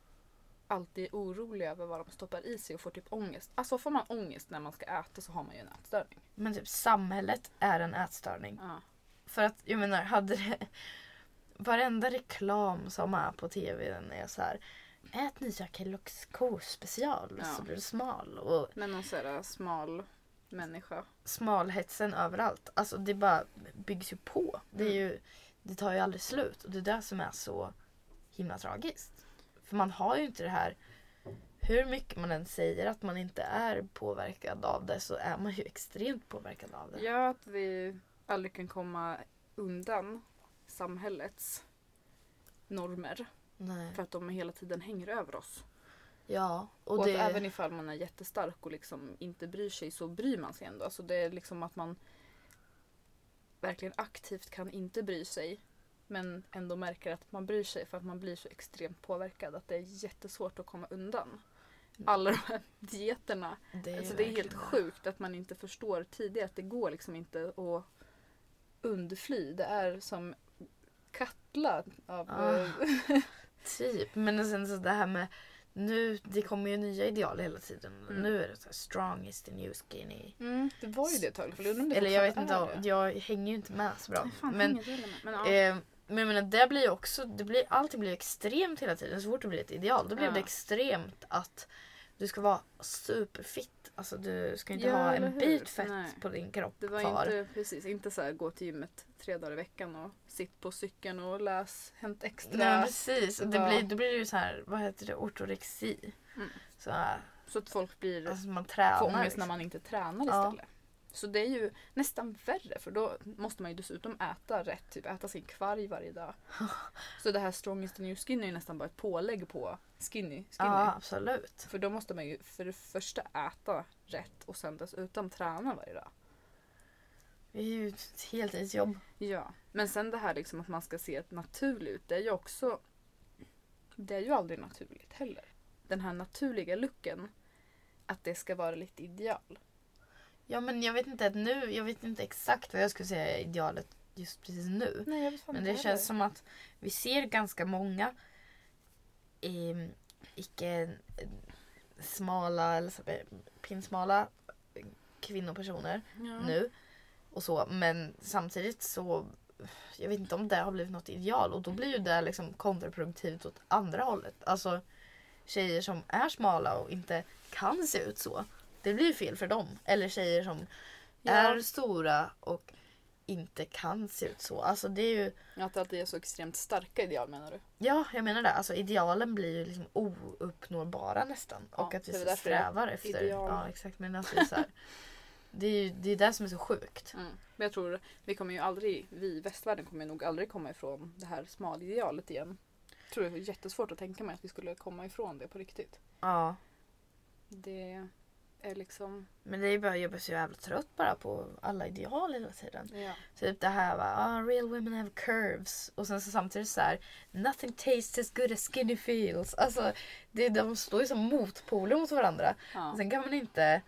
alltid är oroliga över vad de stoppar i sig och får typ ångest. Alltså får man ångest när man ska äta så har man ju en ätstörning. Men typ samhället är en ätstörning. Ja. För att jag menar, hade det... Varenda reklam som är på tv den är så här. Ät nya Kellogg's K-special Ja. så blir du smal. Och Men någon sån här smal människa. smalhetsen överallt. Alltså det bara byggs ju på. Det, är Mm. ju, det tar ju aldrig slut. Och det är det som är så himla tragiskt. För man har ju inte det här. Hur mycket man än säger att man inte är påverkad av det så är man ju extremt påverkad av det. Ja, att vi aldrig kan komma undan samhällets normer. Nej. För att de hela tiden hänger över oss. Ja, Och, och, det... att även ifall man är jättestark och liksom inte bryr sig så bryr man sig ändå. Alltså det är liksom att man verkligen aktivt kan inte bry sig. Men ändå märker att man bryr sig för att man blir så extremt påverkad att det är jättesvårt att komma undan. Alla de här dieterna. det är, Alltså det är helt sjukt att man inte förstår tidigare att det går liksom inte att undfly. Det är som kattla av... Ah. Typ. Men sen så det här med nu, det kommer ju nya ideal hela tiden. Mm. Nu är det så här, strong is the new skinny. Mm, det var ju det ett tag. Eller jag vet inte, om- jag hänger ju inte med så bra. Fan, Men men ja. Eh, men jag menar, det blir ju också, det blir, allting blir extremt hela tiden. Så fort det blir ett ideal då blir Ja. det extremt att du ska vara superfit. Alltså du ska inte Ja, ha en bit fett Nej. på din kropp Det var kvar. inte, precis, inte så här gå till gymmet tre dagar i veckan och sitt på cykeln och läs Hänt Extra. Nej precis. Och det blir, då blir det ju så här, vad heter det, ortorexi. Mm. Så här, Så att folk blir, alltså man får tränar. ångest liksom. när man inte tränar Ja. istället. Så det är ju nästan värre för då måste man ju dessutom äta rätt. Typ äta sin kvarg varje dag. Så det här strongest new skinny är ju nästan bara ett pålägg på skinny. skinny. Ja, absolut. För då måste man ju för det första äta rätt och sen dessutom träna varje dag. Det är ju ett heltidsjobb. Ja, men sen det här liksom att man ska se ett naturligt ut. Det är ju också... Det är ju aldrig naturligt heller. Den här naturliga looken. Att det ska vara lite ideal. Ja men jag vet inte att nu, jag vet inte exakt vad jag skulle säga är idealet just precis nu. Nej, jag vet Men det känns som att vi ser ganska många eh, icke smala eller så, pinsmala kvinnopersoner ja. nu. Och så, men samtidigt så jag vet inte om det har blivit något ideal och då blir ju det liksom kontraproduktivt åt andra hållet. Alltså tjejer som är smala och inte kan se ut så. Det blir ju fel för dem. Eller tjejer som Ja. är stora och inte kan se ut så. Alltså det är ju Att alltid är så extremt starka ideal menar du? Ja, jag menar det. Alltså idealen blir ju liksom ouppnåbara nästan. Ja, och att vi det så det strävar efter. ideal. Ja, exakt. Men alltså, det, är så här, det är ju det, är det som är så sjukt. Mm. Men jag tror vi kommer ju aldrig, vi i västvärlden kommer nog aldrig komma ifrån det här smalidealet igen. Jag tror det är jättesvårt att tänka mig att vi skulle komma ifrån det på riktigt. Ja. Det är liksom... Men det är bara, jag blir så jävla trött bara på alla ideal hela tiden. Ja. Typ det här va, ah, real women have curves. Och sen så samtidigt så här, nothing tastes as good as skinny feels. Alltså det, de står ju som motpoler mot varandra. Ja. Sen kan man inte,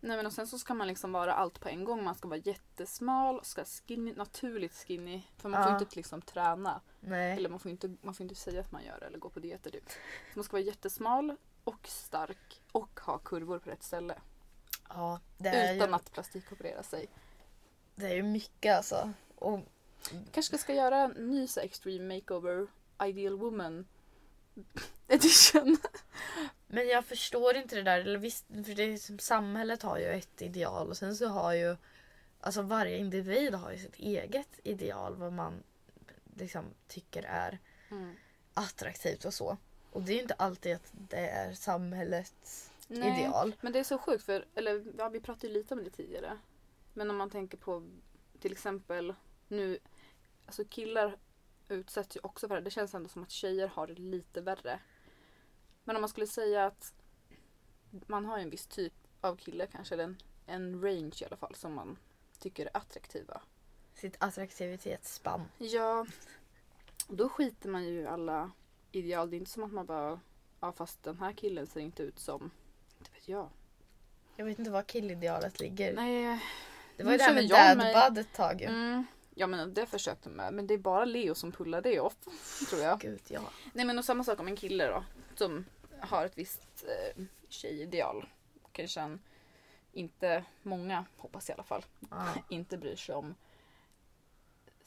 Nej men och sen så ska man liksom vara allt på en gång. Man ska vara jättesmal, ska skinny, naturligt skinny. För man får Ja. inte liksom träna. nej. Eller man får inte, man får inte säga att man gör det eller gå på dieter typ. Så man ska vara jättesmal och stark och ha kurvor på rätt ställe. Ja, det är, Utan ju, att plastikoperera sig. det är ju mycket alltså. Och Kanske ska göra en ny så extreme makeover ideal woman edition. Men jag förstår inte det där. Eller visst, för det är som samhället har ju ett ideal och sen så har ju alltså varje individ har ju sitt eget ideal vad man liksom tycker är Mm. attraktivt och så. Och det är inte alltid att det är samhällets Nej, ideal. Men det är så sjukt för, eller ja, vi pratade ju lite om det tidigare. Men om man tänker på till exempel nu, alltså killar utsätts ju också för det. Det känns ändå som att tjejer har det lite värre. Men om man skulle säga att man har ju en viss typ av kille kanske, eller en, en range i alla fall som man tycker är attraktiva. Sitt attraktivitetsspann. Ja, då skiter man ju i alla ideal. Det är inte som att man bara, ja fast den här killen ser inte ut som, inte vet jag. Jag vet inte var killidealet ligger. Nej, det var ju det här med dadbud ett tag. Mm. Ja men det försökte med. Men det är bara Leo som pullar det off. Tror jag. Gud ja. Nej men och samma sak om en kille då. Som har ett visst eh, tjejideal. Kanske han inte, många hoppas i alla fall, ja. inte bryr sig om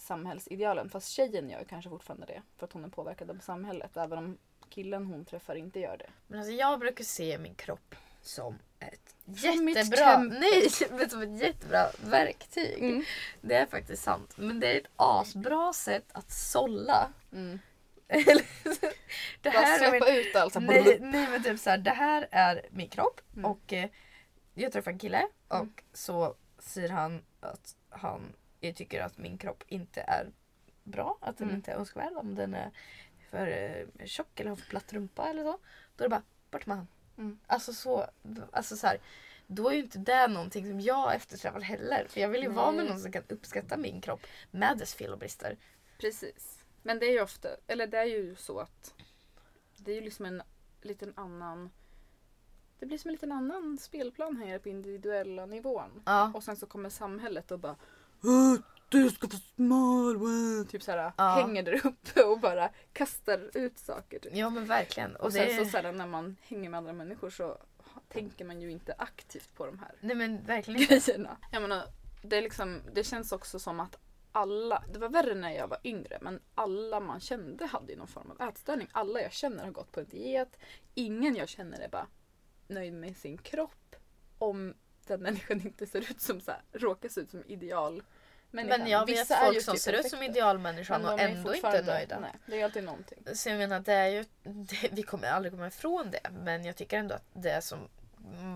samhällsidealen. Fast tjejen gör kanske fortfarande det. För att hon är påverkad av samhället. Även om killen hon träffar inte gör det. Men alltså jag brukar se min kropp som ett jättebra, nej, men som ett jättebra verktyg. Mm. Det är faktiskt sant. Men det är ett asbra sätt att sålla. Mm. Det Bara här är min, släppa ut allt. nej, nej men typ så här, det här är min kropp Mm. och eh, jag träffar en kille och Mm. så säger han att han jag tycker att min kropp inte är bra, att den Mm. inte är önskvärd om den är för eh, tjock eller har för platt rumpa eller så. Då är det bara bort med han. Mm. Alltså så, alltså så här, då är ju inte det någonting som jag eftersträvar heller. För jag vill ju vara med Nej. någon som kan uppskatta min kropp med dess fel och brister. Precis. Men det är ju ofta, eller det är ju så att det är ju liksom en liten annan det blir som en liten annan spelplan här på individuella nivån. Ja. Och sen så kommer samhället och bara "Åh, Du ska vara smal! wow." Typ såhär Ja. hänger där uppe och bara kastar ut saker. Typ. Ja men verkligen. Och Och sen det, så såhär, när man hänger med andra människor så tänker man ju inte aktivt på de här nej men verkligen inte. grejerna. Jag menar, det, är liksom, det känns också som att alla, det var värre när jag var yngre, men alla man kände hade någon form av ätstörning. Alla jag känner har gått på en diet. Ingen jag känner är bara nöjd med sin kropp om den människan inte ser ut som så här, råkar se ut som ideal. Men jag vet Vissa är folk som typ ser ut som idealmänniskan och ändå inte nöjda. Nej, det är alltid någonting. Så jag menar det är ju, det, vi kommer aldrig komma ifrån det. Men jag tycker ändå att det som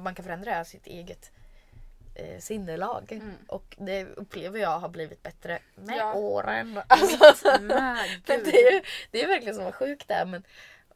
man kan förändra är sitt eget eh, sinnelag. Mm. Och det upplever jag har blivit bättre med Ja. åren. Alltså, det, är, det är verkligen som vad sjukt det är. Men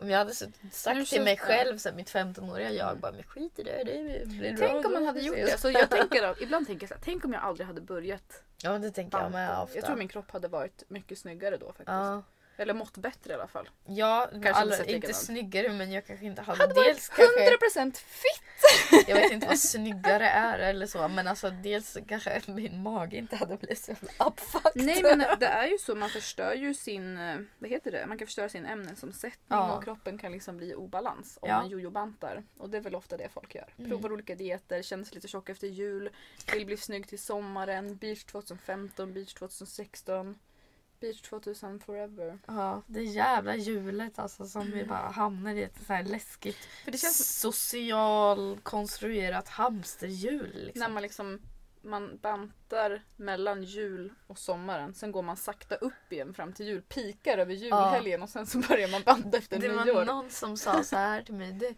om jag hade sagt till mig själv, så här, mitt 15-åriga jag, bara men skit i det, det blir bra. Tänk om man hade gjort ses." det. Så jag tänker, ibland tänker jag så här, tänk om jag aldrig hade börjat Ja det tänker jag med ofta. Jag tror min kropp hade varit mycket snyggare då faktiskt. Ja, Eller mått bättre i alla fall. ja inte alla, sett inte likadant. snyggare men jag kanske inte hade, Hade varit dels kanske 100% fit! Jag vet inte vad snyggare är eller så men alltså dels kanske min mage inte hade blivit så uppfucked. Nej men det är ju så, man förstör ju sin, eh, vad heter det, man kan förstöra sin ämnesomsättning Ja. och kroppen kan liksom bli i obalans om Ja. man jojobantar. Och det är väl ofta det folk gör. Mm. Provar olika dieter, känner sig lite tjock efter jul, vill bli snygg till sommaren, beach 2015, beach 2016, beach 2000 forever. Ja, det jävla hjulet alltså som vi bara hamnar i ett så här läskigt För det känns social konstruerat hamsterhjul. Liksom. när man liksom man bantar mellan jul och sommaren. Sen går man sakta upp igen fram till jul. Pikar över julhelgen och sen så börjar man banta efter det var nyår. någon som sa så här till mig. Det,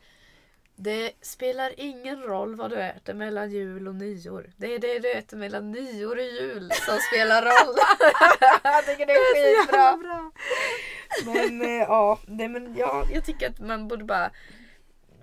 det spelar ingen roll vad du äter mellan jul och nyår. Det är det du äter mellan nyår och jul som spelar roll. jag tycker det är skitbra. bra. Men eh, ja, nej, men ja, jag tycker att man borde bara...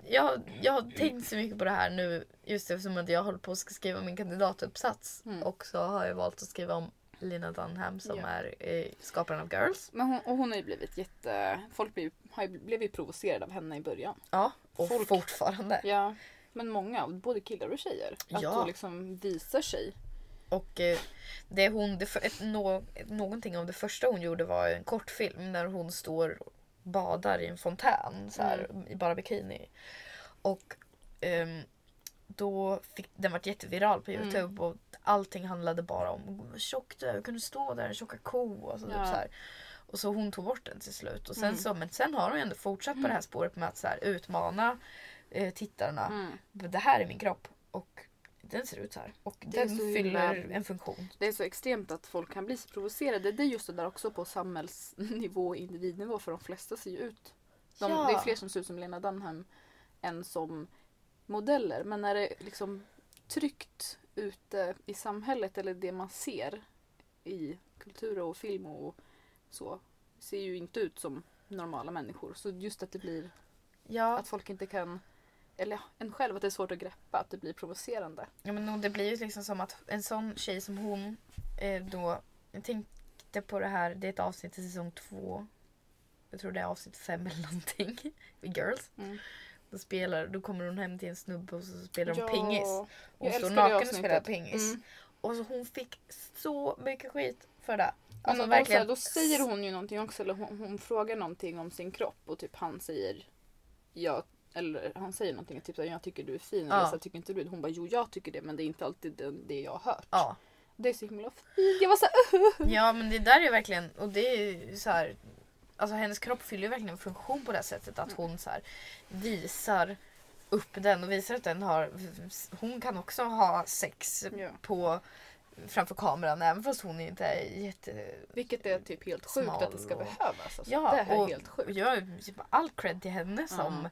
Jag, jag har tänkt så mycket på det här nu just eftersom att jag håller på att skriva min kandidatuppsats. Mm. Och så har jag valt att skriva om Lina Dunham som Ja. är eh, skaparen av Girls. Men hon, och hon har ju blivit jätte... Folk blev, har ju, blev ju provocerade av henne i början. Ja, och Folk- fortfarande. Ja. Men många, både killar och tjejer. Att Ja. hon liksom visar sig. Och eh, det hon, det, ett, ett, någonting av det första hon gjorde var en kortfilm där hon står och badar i en fontän så här, Mm. i bara bikini. Och ehm, då fick den varit jätteviral på Mm. Youtube och allting handlade bara om tjock du är, hur kan du stå där, tjocka ko och så, typ Ja. så här. Och så hon tog bort den till slut. Och sen Mm. så, men sen har hon ändå fortsatt på det här spåret med att så här, utmana eh, tittarna. Mm. Det här är min kropp och den ser ut så här. Och Det den fyller himla- en funktion. Det är så extremt att folk kan bli så provocerade. Det är just det där också på samhällsnivå och individnivå för de flesta ser ju ut. De, Ja. Det är fler som ser ut som Lena Dunham än som modeller. Men när det liksom tryckt ute i samhället eller det man ser i kultur och film och så ser ju inte ut som normala människor. Så just att det blir Ja, att folk inte kan eller en själv att det är svårt att greppa, att det blir provocerande. ja men och det blir ju liksom som att en sån tjej som hon eh, då... Jag tänkte på det här, det är ett avsnitt i säsong två. Jag tror det är avsnitt fem eller någonting. I Girls. Mm. Då, spelar, då kommer hon hem till en snubbe och så spelar de Ja, pingis. jag Hon står naken och spelar pingis. Mm. Och så hon fick så mycket skit för det. Alltså, då, verkligen. så då säger hon ju någonting också, eller hon, hon frågar någonting om sin kropp och typ han säger ja, eller han säger någonting typ så här, jag tycker du är fin eller Ja. så här, tycker inte du? Hon bara jo jag tycker det men det är inte alltid det, det jag har hört. Ja. Det är så himla fint. Jag var så här, Ja men det där är verkligen, och det är så här, alltså hennes kropp fyller ju verkligen en funktion på det sättet att hon så här visar upp den och visar att den har, hon kan också ha sex Ja. på framför kameran även fast hon inte är jätte... Vilket är typ helt sjukt att det ska och- behövas. Alltså, Ja, det är helt sjukt. jag typ all cred till henne som Ja.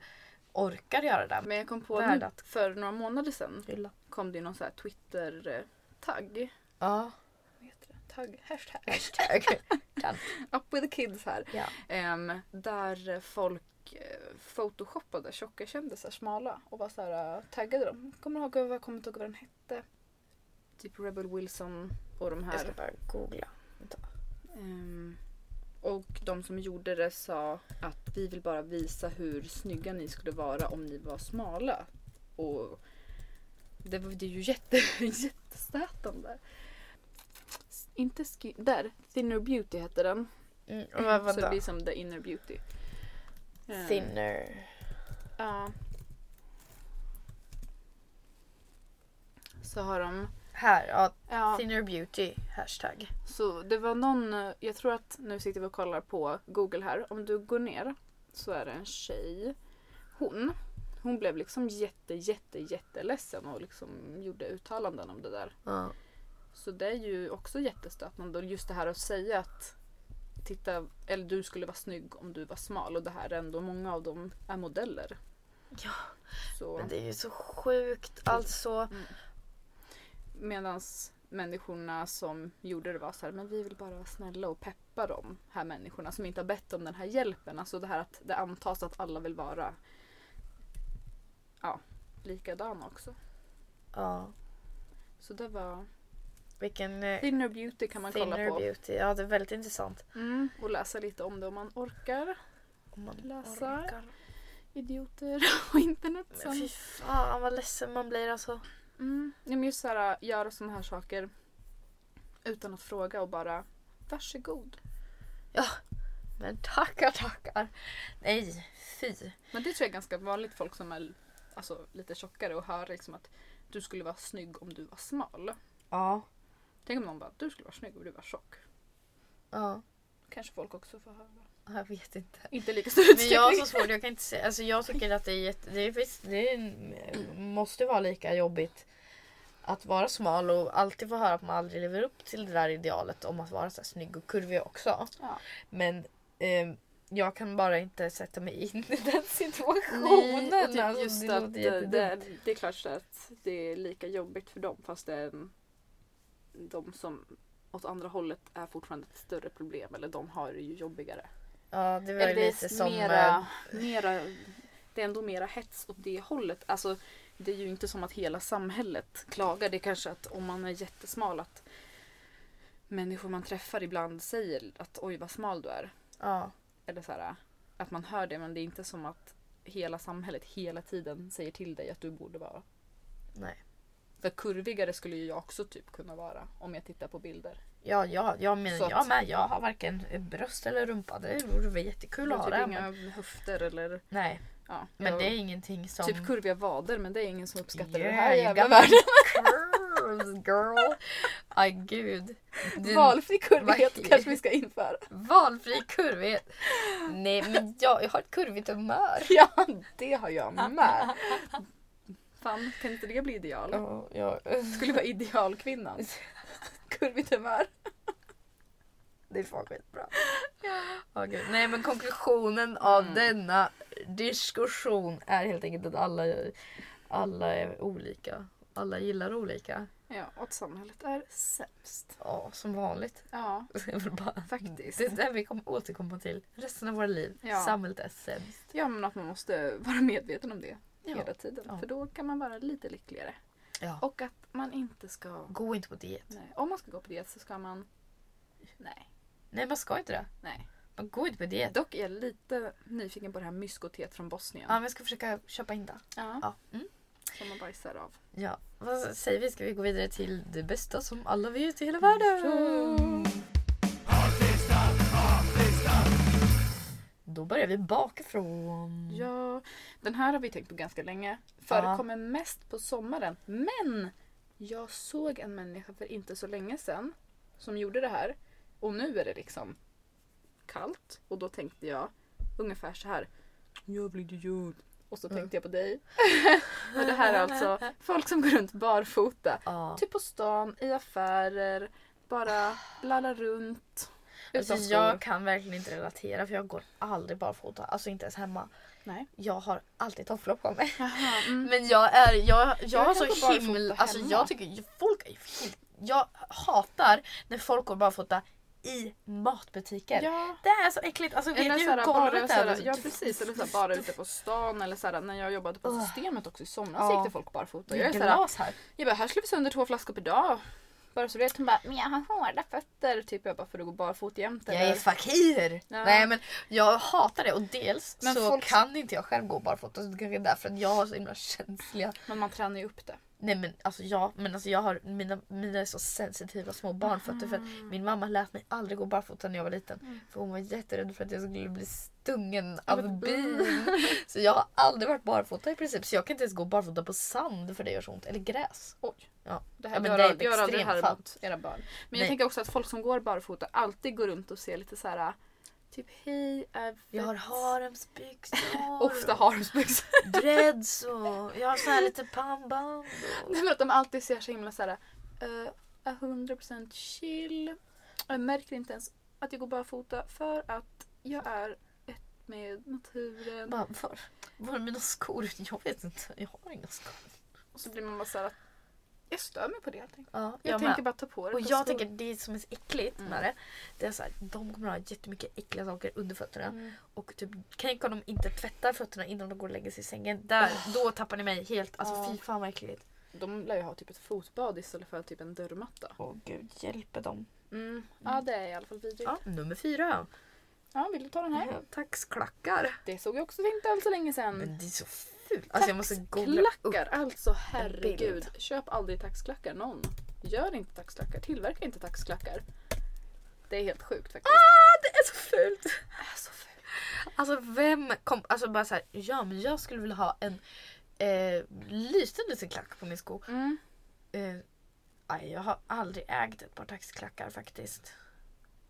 orkar göra det. Men jag kom på nu, att- för några månader sedan Hylla. kom det någon så här Twitter-tagg. Ja. Vad det? Tagg? Hashtag. Hashtag. Up with the kids här. Ja. Ehm, där folk eh, photoshoppade tjocka kändisar smala och var så här, eh, taggade dem. Kommer ihåg, jag kommer inte ihåg vad den hette. Typ Rebel Wilson och de Jag ska här. bara googla. Ehm, och de som gjorde det sa att vi vill bara visa hur snygga ni skulle vara om ni var smala. Och det, var, det är ju jätte, jättestötande. Inte skin, där, Thinner Beauty hette den. Mm, vad, Så det blir som The Inner Beauty. Ehm, Thinner. Ja. Så har de... Här, ja. Ja, Thinner beauty. Hashtag. så det var någon... Jag tror att nu sitter vi och kollar på Google här. Om du går ner så är det en tjej. Hon. Hon blev liksom jätte, jätte, jätteledsen och liksom gjorde uttalanden om det där. Ja. Så det är ju också jättestötande. Och just det här att säga att titta, eller du skulle vara snygg om du var smal och det här är ändå, många av dem är modeller. Ja. Så. Men det är ju så sjukt. Alltså. Mm. Medan människorna som gjorde det var så här, men vi vill bara vara snälla och peppa de här människorna som inte har bett om den här hjälpen. Alltså det här att det antas att alla vill vara ja, likadana också. Ja. Så det var Vilken eh, Thinner Beauty kan man kolla på. beauty. Ja, det är väldigt intressant. Mm, och läsa lite om det om man orkar. Om man Läsa. orkar. Idioter och internet. Som, fy fan vad ledsen man blir alltså. Mm, ja, men just såhär, göra sådana här saker utan att fråga och bara varsågod. Men tackar tackar. Nej, fy. Men det tror jag är ganska vanligt folk som är alltså, lite tjockare och hör liksom att du skulle vara snygg om du var smal. Ja. Tänk om någon bara du skulle vara snygg om du var tjock. Ja. Kanske folk också får höra. Jag vet inte. Inte lika stor Men jag har utsträckning. så svårt, jag kan inte säga. Alltså jag tycker att det är jätte, det, är, visst, det är, måste vara lika jobbigt att vara smal och alltid få höra att man aldrig lever upp till det där idealet om att vara så här snygg och kurvig också. Ja. Men eh, jag kan bara inte sätta mig in i den situationen. Nej, och typ Alltså, just det att det, det, det är klart så att det är lika jobbigt för dem fast det är en, de som åt andra hållet är fortfarande ett större problem eller de har det ju jobbigare. Ja, det var Eller det lite som... eh, mera, mera, det är ändå mera hets åt det hållet. Alltså, det är ju inte som att hela samhället klagar. Det är kanske att om man är jättesmal att människor man träffar ibland säger att oj vad smal du är. Ja, Eller så här, att man hör det men det är inte som att hela samhället hela tiden säger till dig att du borde vara. nej. För kurvigare skulle ju jag också typ kunna vara om jag tittar på bilder. Ja, ja, jag menar att- jag med. Jag har varken bröst eller rumpa. Det vore väl jättekul att ha har det. typ inga Men, höfter eller nej, ja. men jag- det är ingenting som... Typ kurviga vader men det är ingen som uppskattar Yeah, det här jävla världen. curves girl. Aj gud. Din Valfri kurvighet kanske vi ska införa. valfri kurvighet. Nej men jag, jag har ett kurvigt humör. Ja, det har jag med. Fan, kan inte det bli ideal? Ja, ja. Skulle vara idealkvinnan. Kurvigt humör. Det är fan skitbra. Ja, gud. Nej men konklusionen av Mm. denna diskussion är helt enkelt att alla, alla är olika. Alla gillar olika. Ja, och att samhället är sämst. Ja, som vanligt. Ja, bara- faktiskt. Det är det vi kommer återkomma till resten av våra liv. Ja. Samhället är sämst. Ja, men att man måste vara medveten om det Ja. hela tiden. Ja. För då kan man vara lite lyckligare. Ja. Och att man inte ska... Gå inte på diet. Nej, om man ska gå på diet så ska man... Nej, Nej man ska inte det. nej. Man går inte på diet. Dock är jag lite nyfiken på det här myskotet från Bosnien. Ja, men jag ska försöka köpa in det. Ja, Ja. Mm. som man bajsar av. ja. Vad säger vi? Ska vi gå vidare till det bästa som alla vet i hela världen? Då börjar vi bakifrån. Ja, den här har vi tänkt på ganska länge. Förekommer mest på sommaren. Men jag såg en människa för inte så länge sedan som gjorde det här. Och nu är det liksom kallt. Och då tänkte jag ungefär så här. Jävla idiot. Och så tänkte jag på dig. och det här är alltså folk som går runt barfota. Ja. Typ på stan, i affärer, bara lallar runt. Alltså, jag kan verkligen inte relatera för jag går aldrig barfota. Alltså inte ens hemma. Nej. Jag har alltid tofflor på mig. Jaha, mm. Men jag är, jag, jag, Jag har så himla, alltså jag tycker folk är jag hatar när folk går barfota i matbutiker. Ja. Det är så äckligt, alltså vet ni hur såhär, är? ja precis, eller såhär, bara ute på stan eller såhär, när jag jobbade på systemet också i somras Ja. gick det folk barfota. Jag, är är såhär, glas här. jag bara, här slår vi sönder två flaskor per dag. Bara så vet hon bara, men jag har hårda fötter. Typ jag bara, för att gå barfot jämt Jag är fakir! Ja. Nej men jag hatar det och dels Men så folk- kan inte jag själv gå barfota så det kanske är därför att jag har så himla känsliga Men man tränar ju upp det. Nej men alltså jag, men alltså jag har mina, mina är så sensitiva små barnfötter för att min mamma lät mig aldrig gå barfota när jag var liten. Mm. För hon var jätterädd för att jag skulle bli stungen Av ett bin. Så jag har aldrig varit barfota i princip. Så jag kan inte ens gå barfota på sand för det gör så ont. Eller gräs. Oj. Ja. Det här Ja, men gör, det är ett gör aldrig det här mot era barn. Men Nej. jag tänker också att folk som går barfota alltid går runt och ser lite så här. Typ hej Jag har fett." haremsbyxor. Ofta haremsbyxor. Dreads och jag har så här lite pannband. Och... Nej men att de alltid ser så himla såhär, uh, är 100% chill. Jag märker inte ens att jag går barfota för att jag är ett med naturen. Bara, var, var är mina skor? Jag vet inte. Jag har inga skor. Och så blir man bara såhär, Jag stör mig på det helt enkelt. Ja, Jag, jag tänker bara ta på det Och jag tänker det som är så äckligt Mm. med det. Det är så här, de kommer ha jättemycket äckliga saker under fötterna. Mm. Och typ, tänk om de inte tvättar fötterna innan de går och lägger sig i sängen. Där, Då tappar ni mig helt. Alltså Ja. fy fan vad äckligt. De lär ju ha typ ett fotbad istället för typ en dörrmatta. Åh gud, hjälper dem. Mm. Ja det är i alla fall vidrigt. Ja, nummer fyra. Ja, vill du ta den här? Ja, Taxklackar. Det såg jag också för inte alls så länge sedan. Men det är så fult. Alltså jag måste googla upp. Taxklackar, alltså herregud. Köp aldrig taxklackar någon. Gör inte taxklackar, tillverka inte taxklackar. Det är helt sjukt faktiskt. Ah, det är så fult. Det är så fult. Alltså vem kom, alltså bara så här, ja men jag skulle vilja ha en eh, liten liten klack på min sko. Mm. Eh, jag har aldrig ägt ett par taxklackar faktiskt.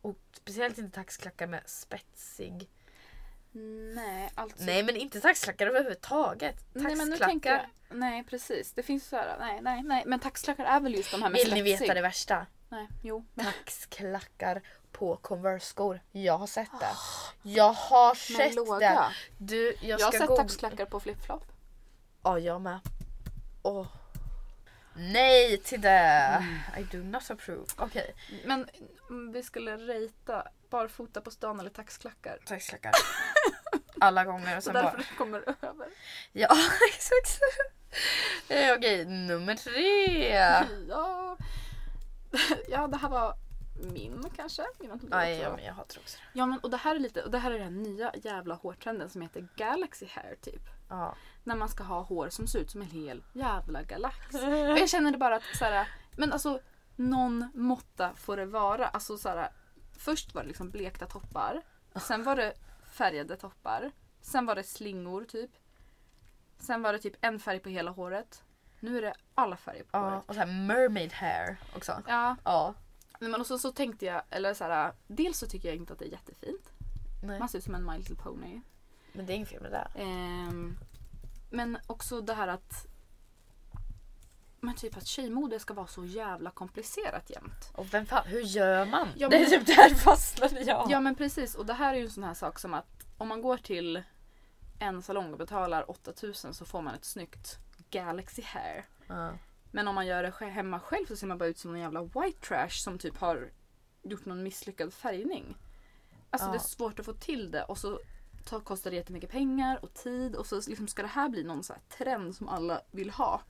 Och speciellt inte taxklackar med spetsig. Nej, alltså. Nej men inte taxklackar överhuvudtaget. Nej men nu Taxklackar. tänker jag, nej precis. Det finns så här, nej nej nej. Men taxklackar är väl just de här med Vill ni veta det värsta? Nej, jo. Taxklackar på Converse-skor. Jag har sett det. Jag har Men sett det. låga. Du, jag Jag, har sett googla- taxklackar på flip-flop. Ja, jag med. Åh. Nej till det! I do not approve. Okej, Men om vi skulle rejta barfota på stan eller taxklackar. taxklackar. Alla gånger och Så sen därför bara... det kommer över. Ja, exakt. Eh, Okej, nummer tre. Ja. ja, det här var min kanske. Det Aj, också ja, men jag har trosor. Ja men och det här är lite, och det här är den nya jävla hårtrenden som heter Galaxy hair typ. Ja. När man ska ha hår som ser ut som en hel jävla galax. Och jag känner det bara att så här, men alltså någon måtta får det vara. Alltså så här, först var det liksom blekta toppar. Sen var det färgade toppar. Sen var det slingor typ. Sen var det typ en färg på hela håret. Nu är det alla färger på ja. håret. Och så här mermaid hair också. Ja, Ja. men och så, så tänkte jag, eller så här, dels så tycker jag inte att det är jättefint. Nej. Man ser ut som en My Little Pony. Men det är inget fel med det. Ehm, men också det här att men typ att tjejmode ska vara så jävla komplicerat jämt. Och vem fan, hur gör man? Ja, det är men- typ där fastnade jag. Ja men precis och det här är ju en sån här sak som att om man går till en salong och betalar 8000 så får man ett snyggt Galaxy hair. Ja. Men om man gör det hemma själv så ser man bara ut som en jävla white trash som typ har gjort någon misslyckad färgning. Alltså Ja. det är svårt att få till det och så tar, kostar det jättemycket pengar och tid och så liksom ska det här bli någon så trend som alla vill ha.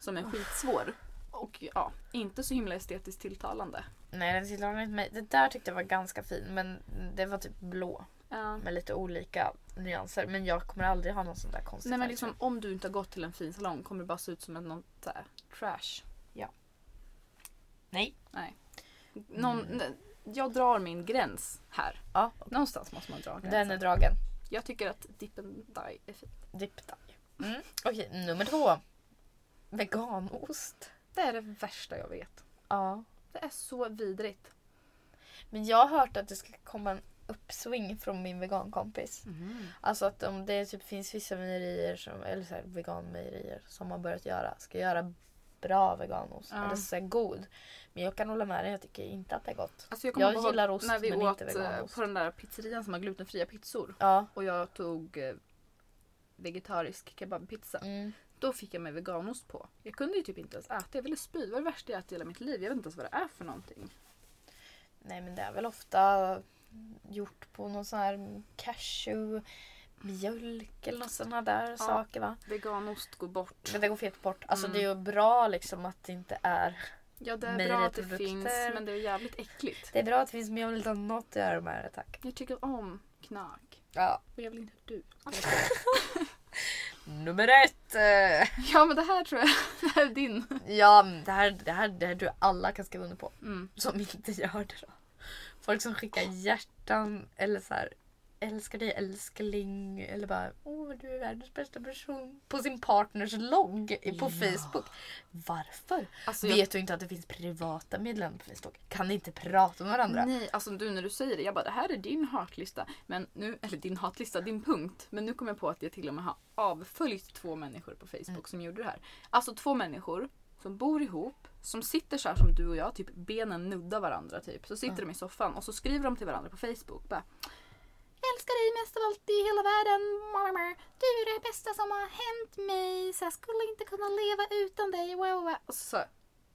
Som är skitsvår. Och ja, inte så himla estetiskt tilltalande. Nej, den tilltalade inte mig. Det där tyckte jag var ganska fin men det var typ blå Ja. med lite olika nyanser. Men jag kommer aldrig ha någon sån där konstig Nej men liksom om du inte har gått till en fin salong kommer det bara se ut som en någon så här trash. Nej. Nej. Någon, Jag drar min gräns här. Ja, Någonstans måste man dra gränsen. den är dragen. Jag tycker att Dip and Die är fin. Dip dye. Mm. Okej, nummer två. Veganost. Det är det värsta jag vet. Ja. Det är så vidrigt. Men jag har hört att det ska komma en uppsving från min vegankompis. Alltså att om det typ finns vissa mejerier, som, eller så här veganmejerier som har börjat göra, ska göra bra veganost. Ja. Eller så god. Men jag kan hålla med dig, jag tycker inte att det är gott. Alltså jag, Jag gillar ost, när vi men åt inte eh, veganost. på den där pizzerian som har glutenfria pizzor. Ja. Och jag tog eh, vegetarisk kebabpizza. Mm. Då fick jag med veganost på. Jag kunde ju typ inte ens äta. Jag ville spy. Det var det värsta jag ätit i hela mitt liv. Jag vet inte ens vad det är för någonting. Nej men det är väl ofta gjort på någon sån här cashew, mjölk eller sådana där Ja. saker va. Veganost går bort. Men det går fet bort. Alltså Mm. det är ju bra liksom att det inte är... Ja det är bra att det finns men det är jävligt äckligt. Det är bra att det finns men jag vill inte ha något att göra med det tack. Jag tycker om knak. Ja. Och jag vill inte du. Nummer ett! Ja men det här tror jag det här är din. Ja, det här, det, här, det här tror jag alla kan skriva under på. Mm. Som inte gör det då. Folk som skickar hjärtan eller så här älskar dig älskling eller bara åh du är världens bästa person på sin partners logg på Ja. Facebook. Varför? Alltså, jag, Vet du inte att det finns privata medlemmar på Facebook? Kan ni inte prata med varandra? nej, alltså du när du säger det, jag bara det här är din hatlista. Men nu, eller din hatlista, din punkt. Men nu kom jag på att jag till och med har avföljt två människor på Facebook Mm. som gjorde det här. Alltså två människor som bor ihop, som sitter så här som du och jag, typ benen nuddar varandra typ. Så sitter Mm. de i soffan och så skriver de till varandra på Facebook. Bara, Älskar dig mest av allt i hela världen. Du är det bästa som har hänt mig. Så jag skulle inte kunna leva utan dig. Wow, wow. Och så,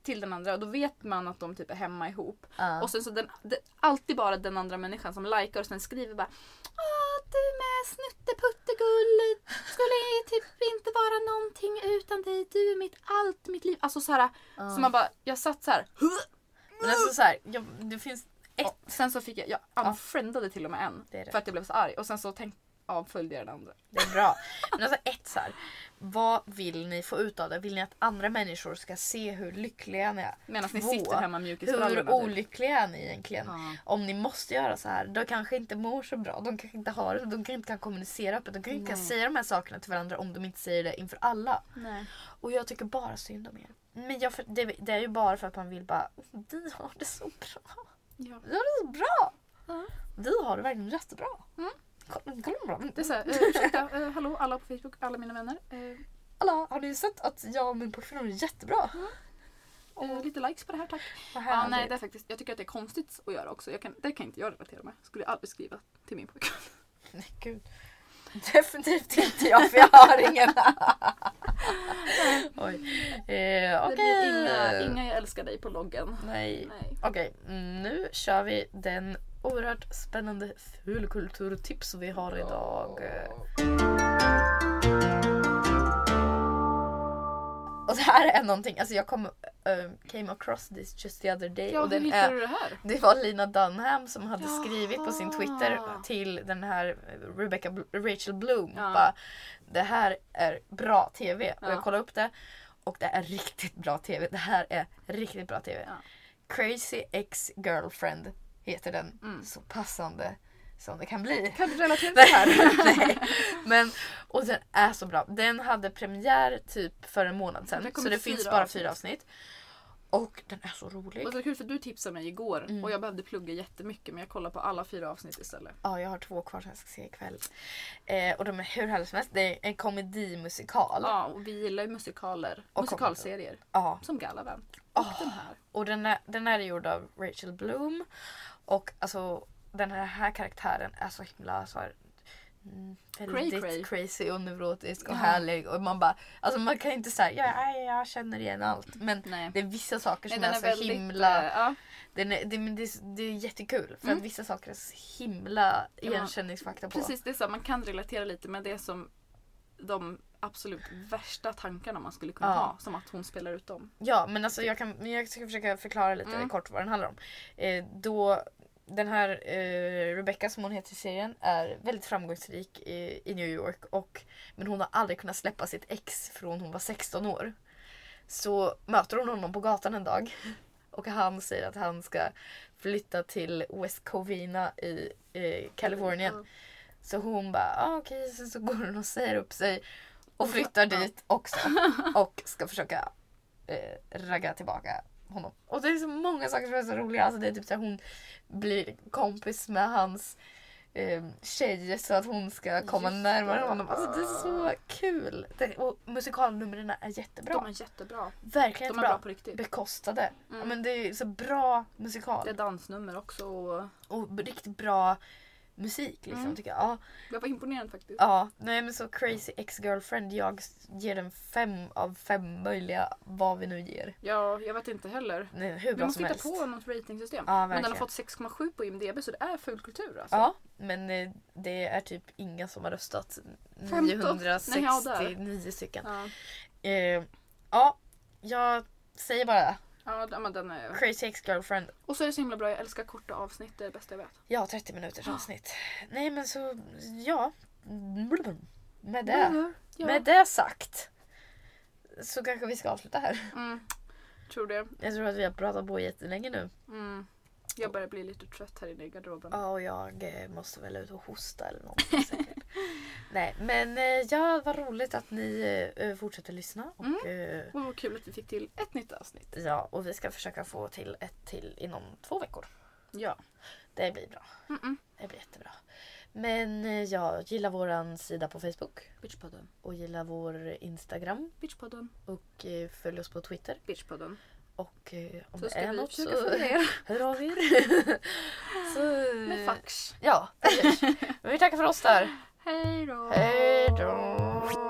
till den andra och då vet man att de typ är hemma ihop. Ja. Och sen så den, det, alltid bara den andra människan som likar och sen skriver bara Åh du med snutteputtegull skulle typ inte vara någonting utan dig. Du är mitt allt, mitt liv. Alltså så här, Ja. så man bara, jag satt så här. Men alltså så här, jag, det finns ett. Sen så fick jag, jag unfriendade till och med en. Det det. För att jag blev så arg och sen så tänk, avföljde jag den andra. Det är bra. Men alltså ett så här, vad vill ni få ut av det? Vill ni att andra människor ska se hur lyckliga ni är? Medan ni sitter hemma Hur mjukisbrallorna. typ. olyckliga är ni egentligen? Ja. Om ni måste göra så här, de kanske inte mår så bra. De kanske inte har det, de kanske inte kan kommunicera öppet. De kanske inte kan säga de här sakerna till varandra om de inte säger det inför alla. Nej. Och jag tycker bara synd om er. Men jag, det, det är ju bara för att man vill bara, vi har det så bra. Ja. Har det så bra. Ja. Vi har det verkligen jättebra. Mm. Det är såhär, uh, ursäkta, eh, hallå alla på Facebook, alla mina vänner. Uh, Alla, har ni sett att jag och min har det jättebra? och lite likes på det här tack. Vad Ja, nej, det är faktiskt, jag tycker att det är konstigt att göra också. Jag kan, det kan inte jag relatera med. Skulle jag aldrig skriva till min pojkvän. Nej, gud. Definitivt inte jag för jag har ingen. Oj. Eh, Det Okej. blir inga, inga jag älskar dig på loggen. Nej. Nej. Okej, nu kör vi den oerhört spännande fulkulturtips vi har idag. Och det här är någonting, alltså jag kom, eh, came across this just the other day. Ja, och den är, det här? det var Lina Dunham som hade skrivit på sin Twitter Jaha. till den här Rebecca Rachel Bloom. Ja. Bara, det här är bra TV. Och Ja. jag kollade upp det. Och det är riktigt bra TV. Det här är riktigt bra TV. Ja. Crazy Ex-Girlfriend heter den. Mm. Så passande som det kan bli. Kan du relatera till här? Nej. Men, och den är så bra. Den hade premiär typ för en månad sedan. Så det finns bara avsnitt. fyra avsnitt. Och den är så rolig. Och så kul för du tipsade mig igår Mm. och jag behövde plugga jättemycket men jag kollar på alla fyra avsnitt istället. Ja, jag har två kvar som jag ska se ikväll. Eh, och de är hur härliga som helst. Det är en komedimusikal. Ja, och vi gillar ju musikaler. Och musikalserier. Ja. Som Galavant. Och Åh. den här. Och den är, den är gjord av Rachel Bloom. Och alltså den här, här karaktären är så himla så här, mm, väldigt Cray-cray. crazy och neurotisk och Ja. härlig. Och man bara, alltså man kan inte säga ja, ja, jag känner igen allt. Men Nej. det är vissa saker Nej, som den är, är så väldigt... himla... eh, ja. Är, det, det, är- det är jättekul för Mm. att vissa saker är så himla igenkänningsfakta på. Precis, det är så. Man kan relatera lite med det som de absolut värsta tankarna man skulle kunna Ja. ha. Som att hon spelar ut dem. Ja men alltså jag, kan, jag ska försöka förklara lite Mm. kort vad den handlar om. Eh, då, den här eh, Rebecca som hon heter i serien är väldigt framgångsrik i, i New York. Och, men hon har aldrig kunnat släppa sitt ex från hon var 16 år. Så möter hon honom på gatan en dag. Och han säger att han ska flytta till West Covina i eh, Kalifornien. Ja. Så hon bara, ah, okej, sen så går hon och säger upp sig och flyttar dit också. Och ska försöka eh, ragga tillbaka honom. Och det är så många saker som är så roliga. Alltså det är typ så här, hon blir kompis med hans eh, tjej så att hon ska komma Just närmare det. honom. Alltså det är så kul. Det, och musikalnumren är jättebra. De är jättebra. Verkligen De är bra på riktigt. Bekostade. Ja, Mm. men det är så bra musikal. Det är dansnummer också. Och Och riktigt bra musik liksom Mm. tycker jag. Ja. jag var imponerad faktiskt. Ja, nej men så Crazy Ex-Girlfriend. Jag ger den fem av fem möjliga vad vi nu ger. Ja, jag vet inte heller. Nej, hur Vi bra måste som hitta på något ratingsystem. Ja, Men den har fått 6,7 på IMDB så det är full kultur alltså. Ja, men eh, det är typ inga som har röstat. 15? Nej, ja, 969 stycken. Ja, Eh, ja, jag säger bara ja men den är... Crazy Ex-Girlfriend. Och så är det så himla bra, jag älskar korta avsnitt, det är det bästa jag vet. Ja, 30 minuters avsnitt. Nej men så, ja. Med det, Ja. med det sagt. Så kanske vi ska avsluta här. Mm, tror det. Jag tror att vi har pratat på jättelänge nu. Mm. Jag börjar bli lite trött här inne i garderoben. Ja, och jag eh, måste väl ut och hosta eller någonting säkert. Nej, men eh, ja, vad roligt att ni eh, fortsätter lyssna. Och, eh, Och vad kul att vi fick till ett nytt avsnitt. ja, och vi ska försöka få till ett till inom två veckor. Ja. Det blir bra. Mm-mm. Det blir jättebra. Men eh, ja, gilla våran sida på Facebook. Bitchpodden. Och gilla vår Instagram. Bitchpodden. Och eh, följ oss på Twitter. Bitchpodden. Och eh, om Så det är något så hör av er. så, Med fax. Ja. Men vi tackar för oss där. Hej då! Hej då!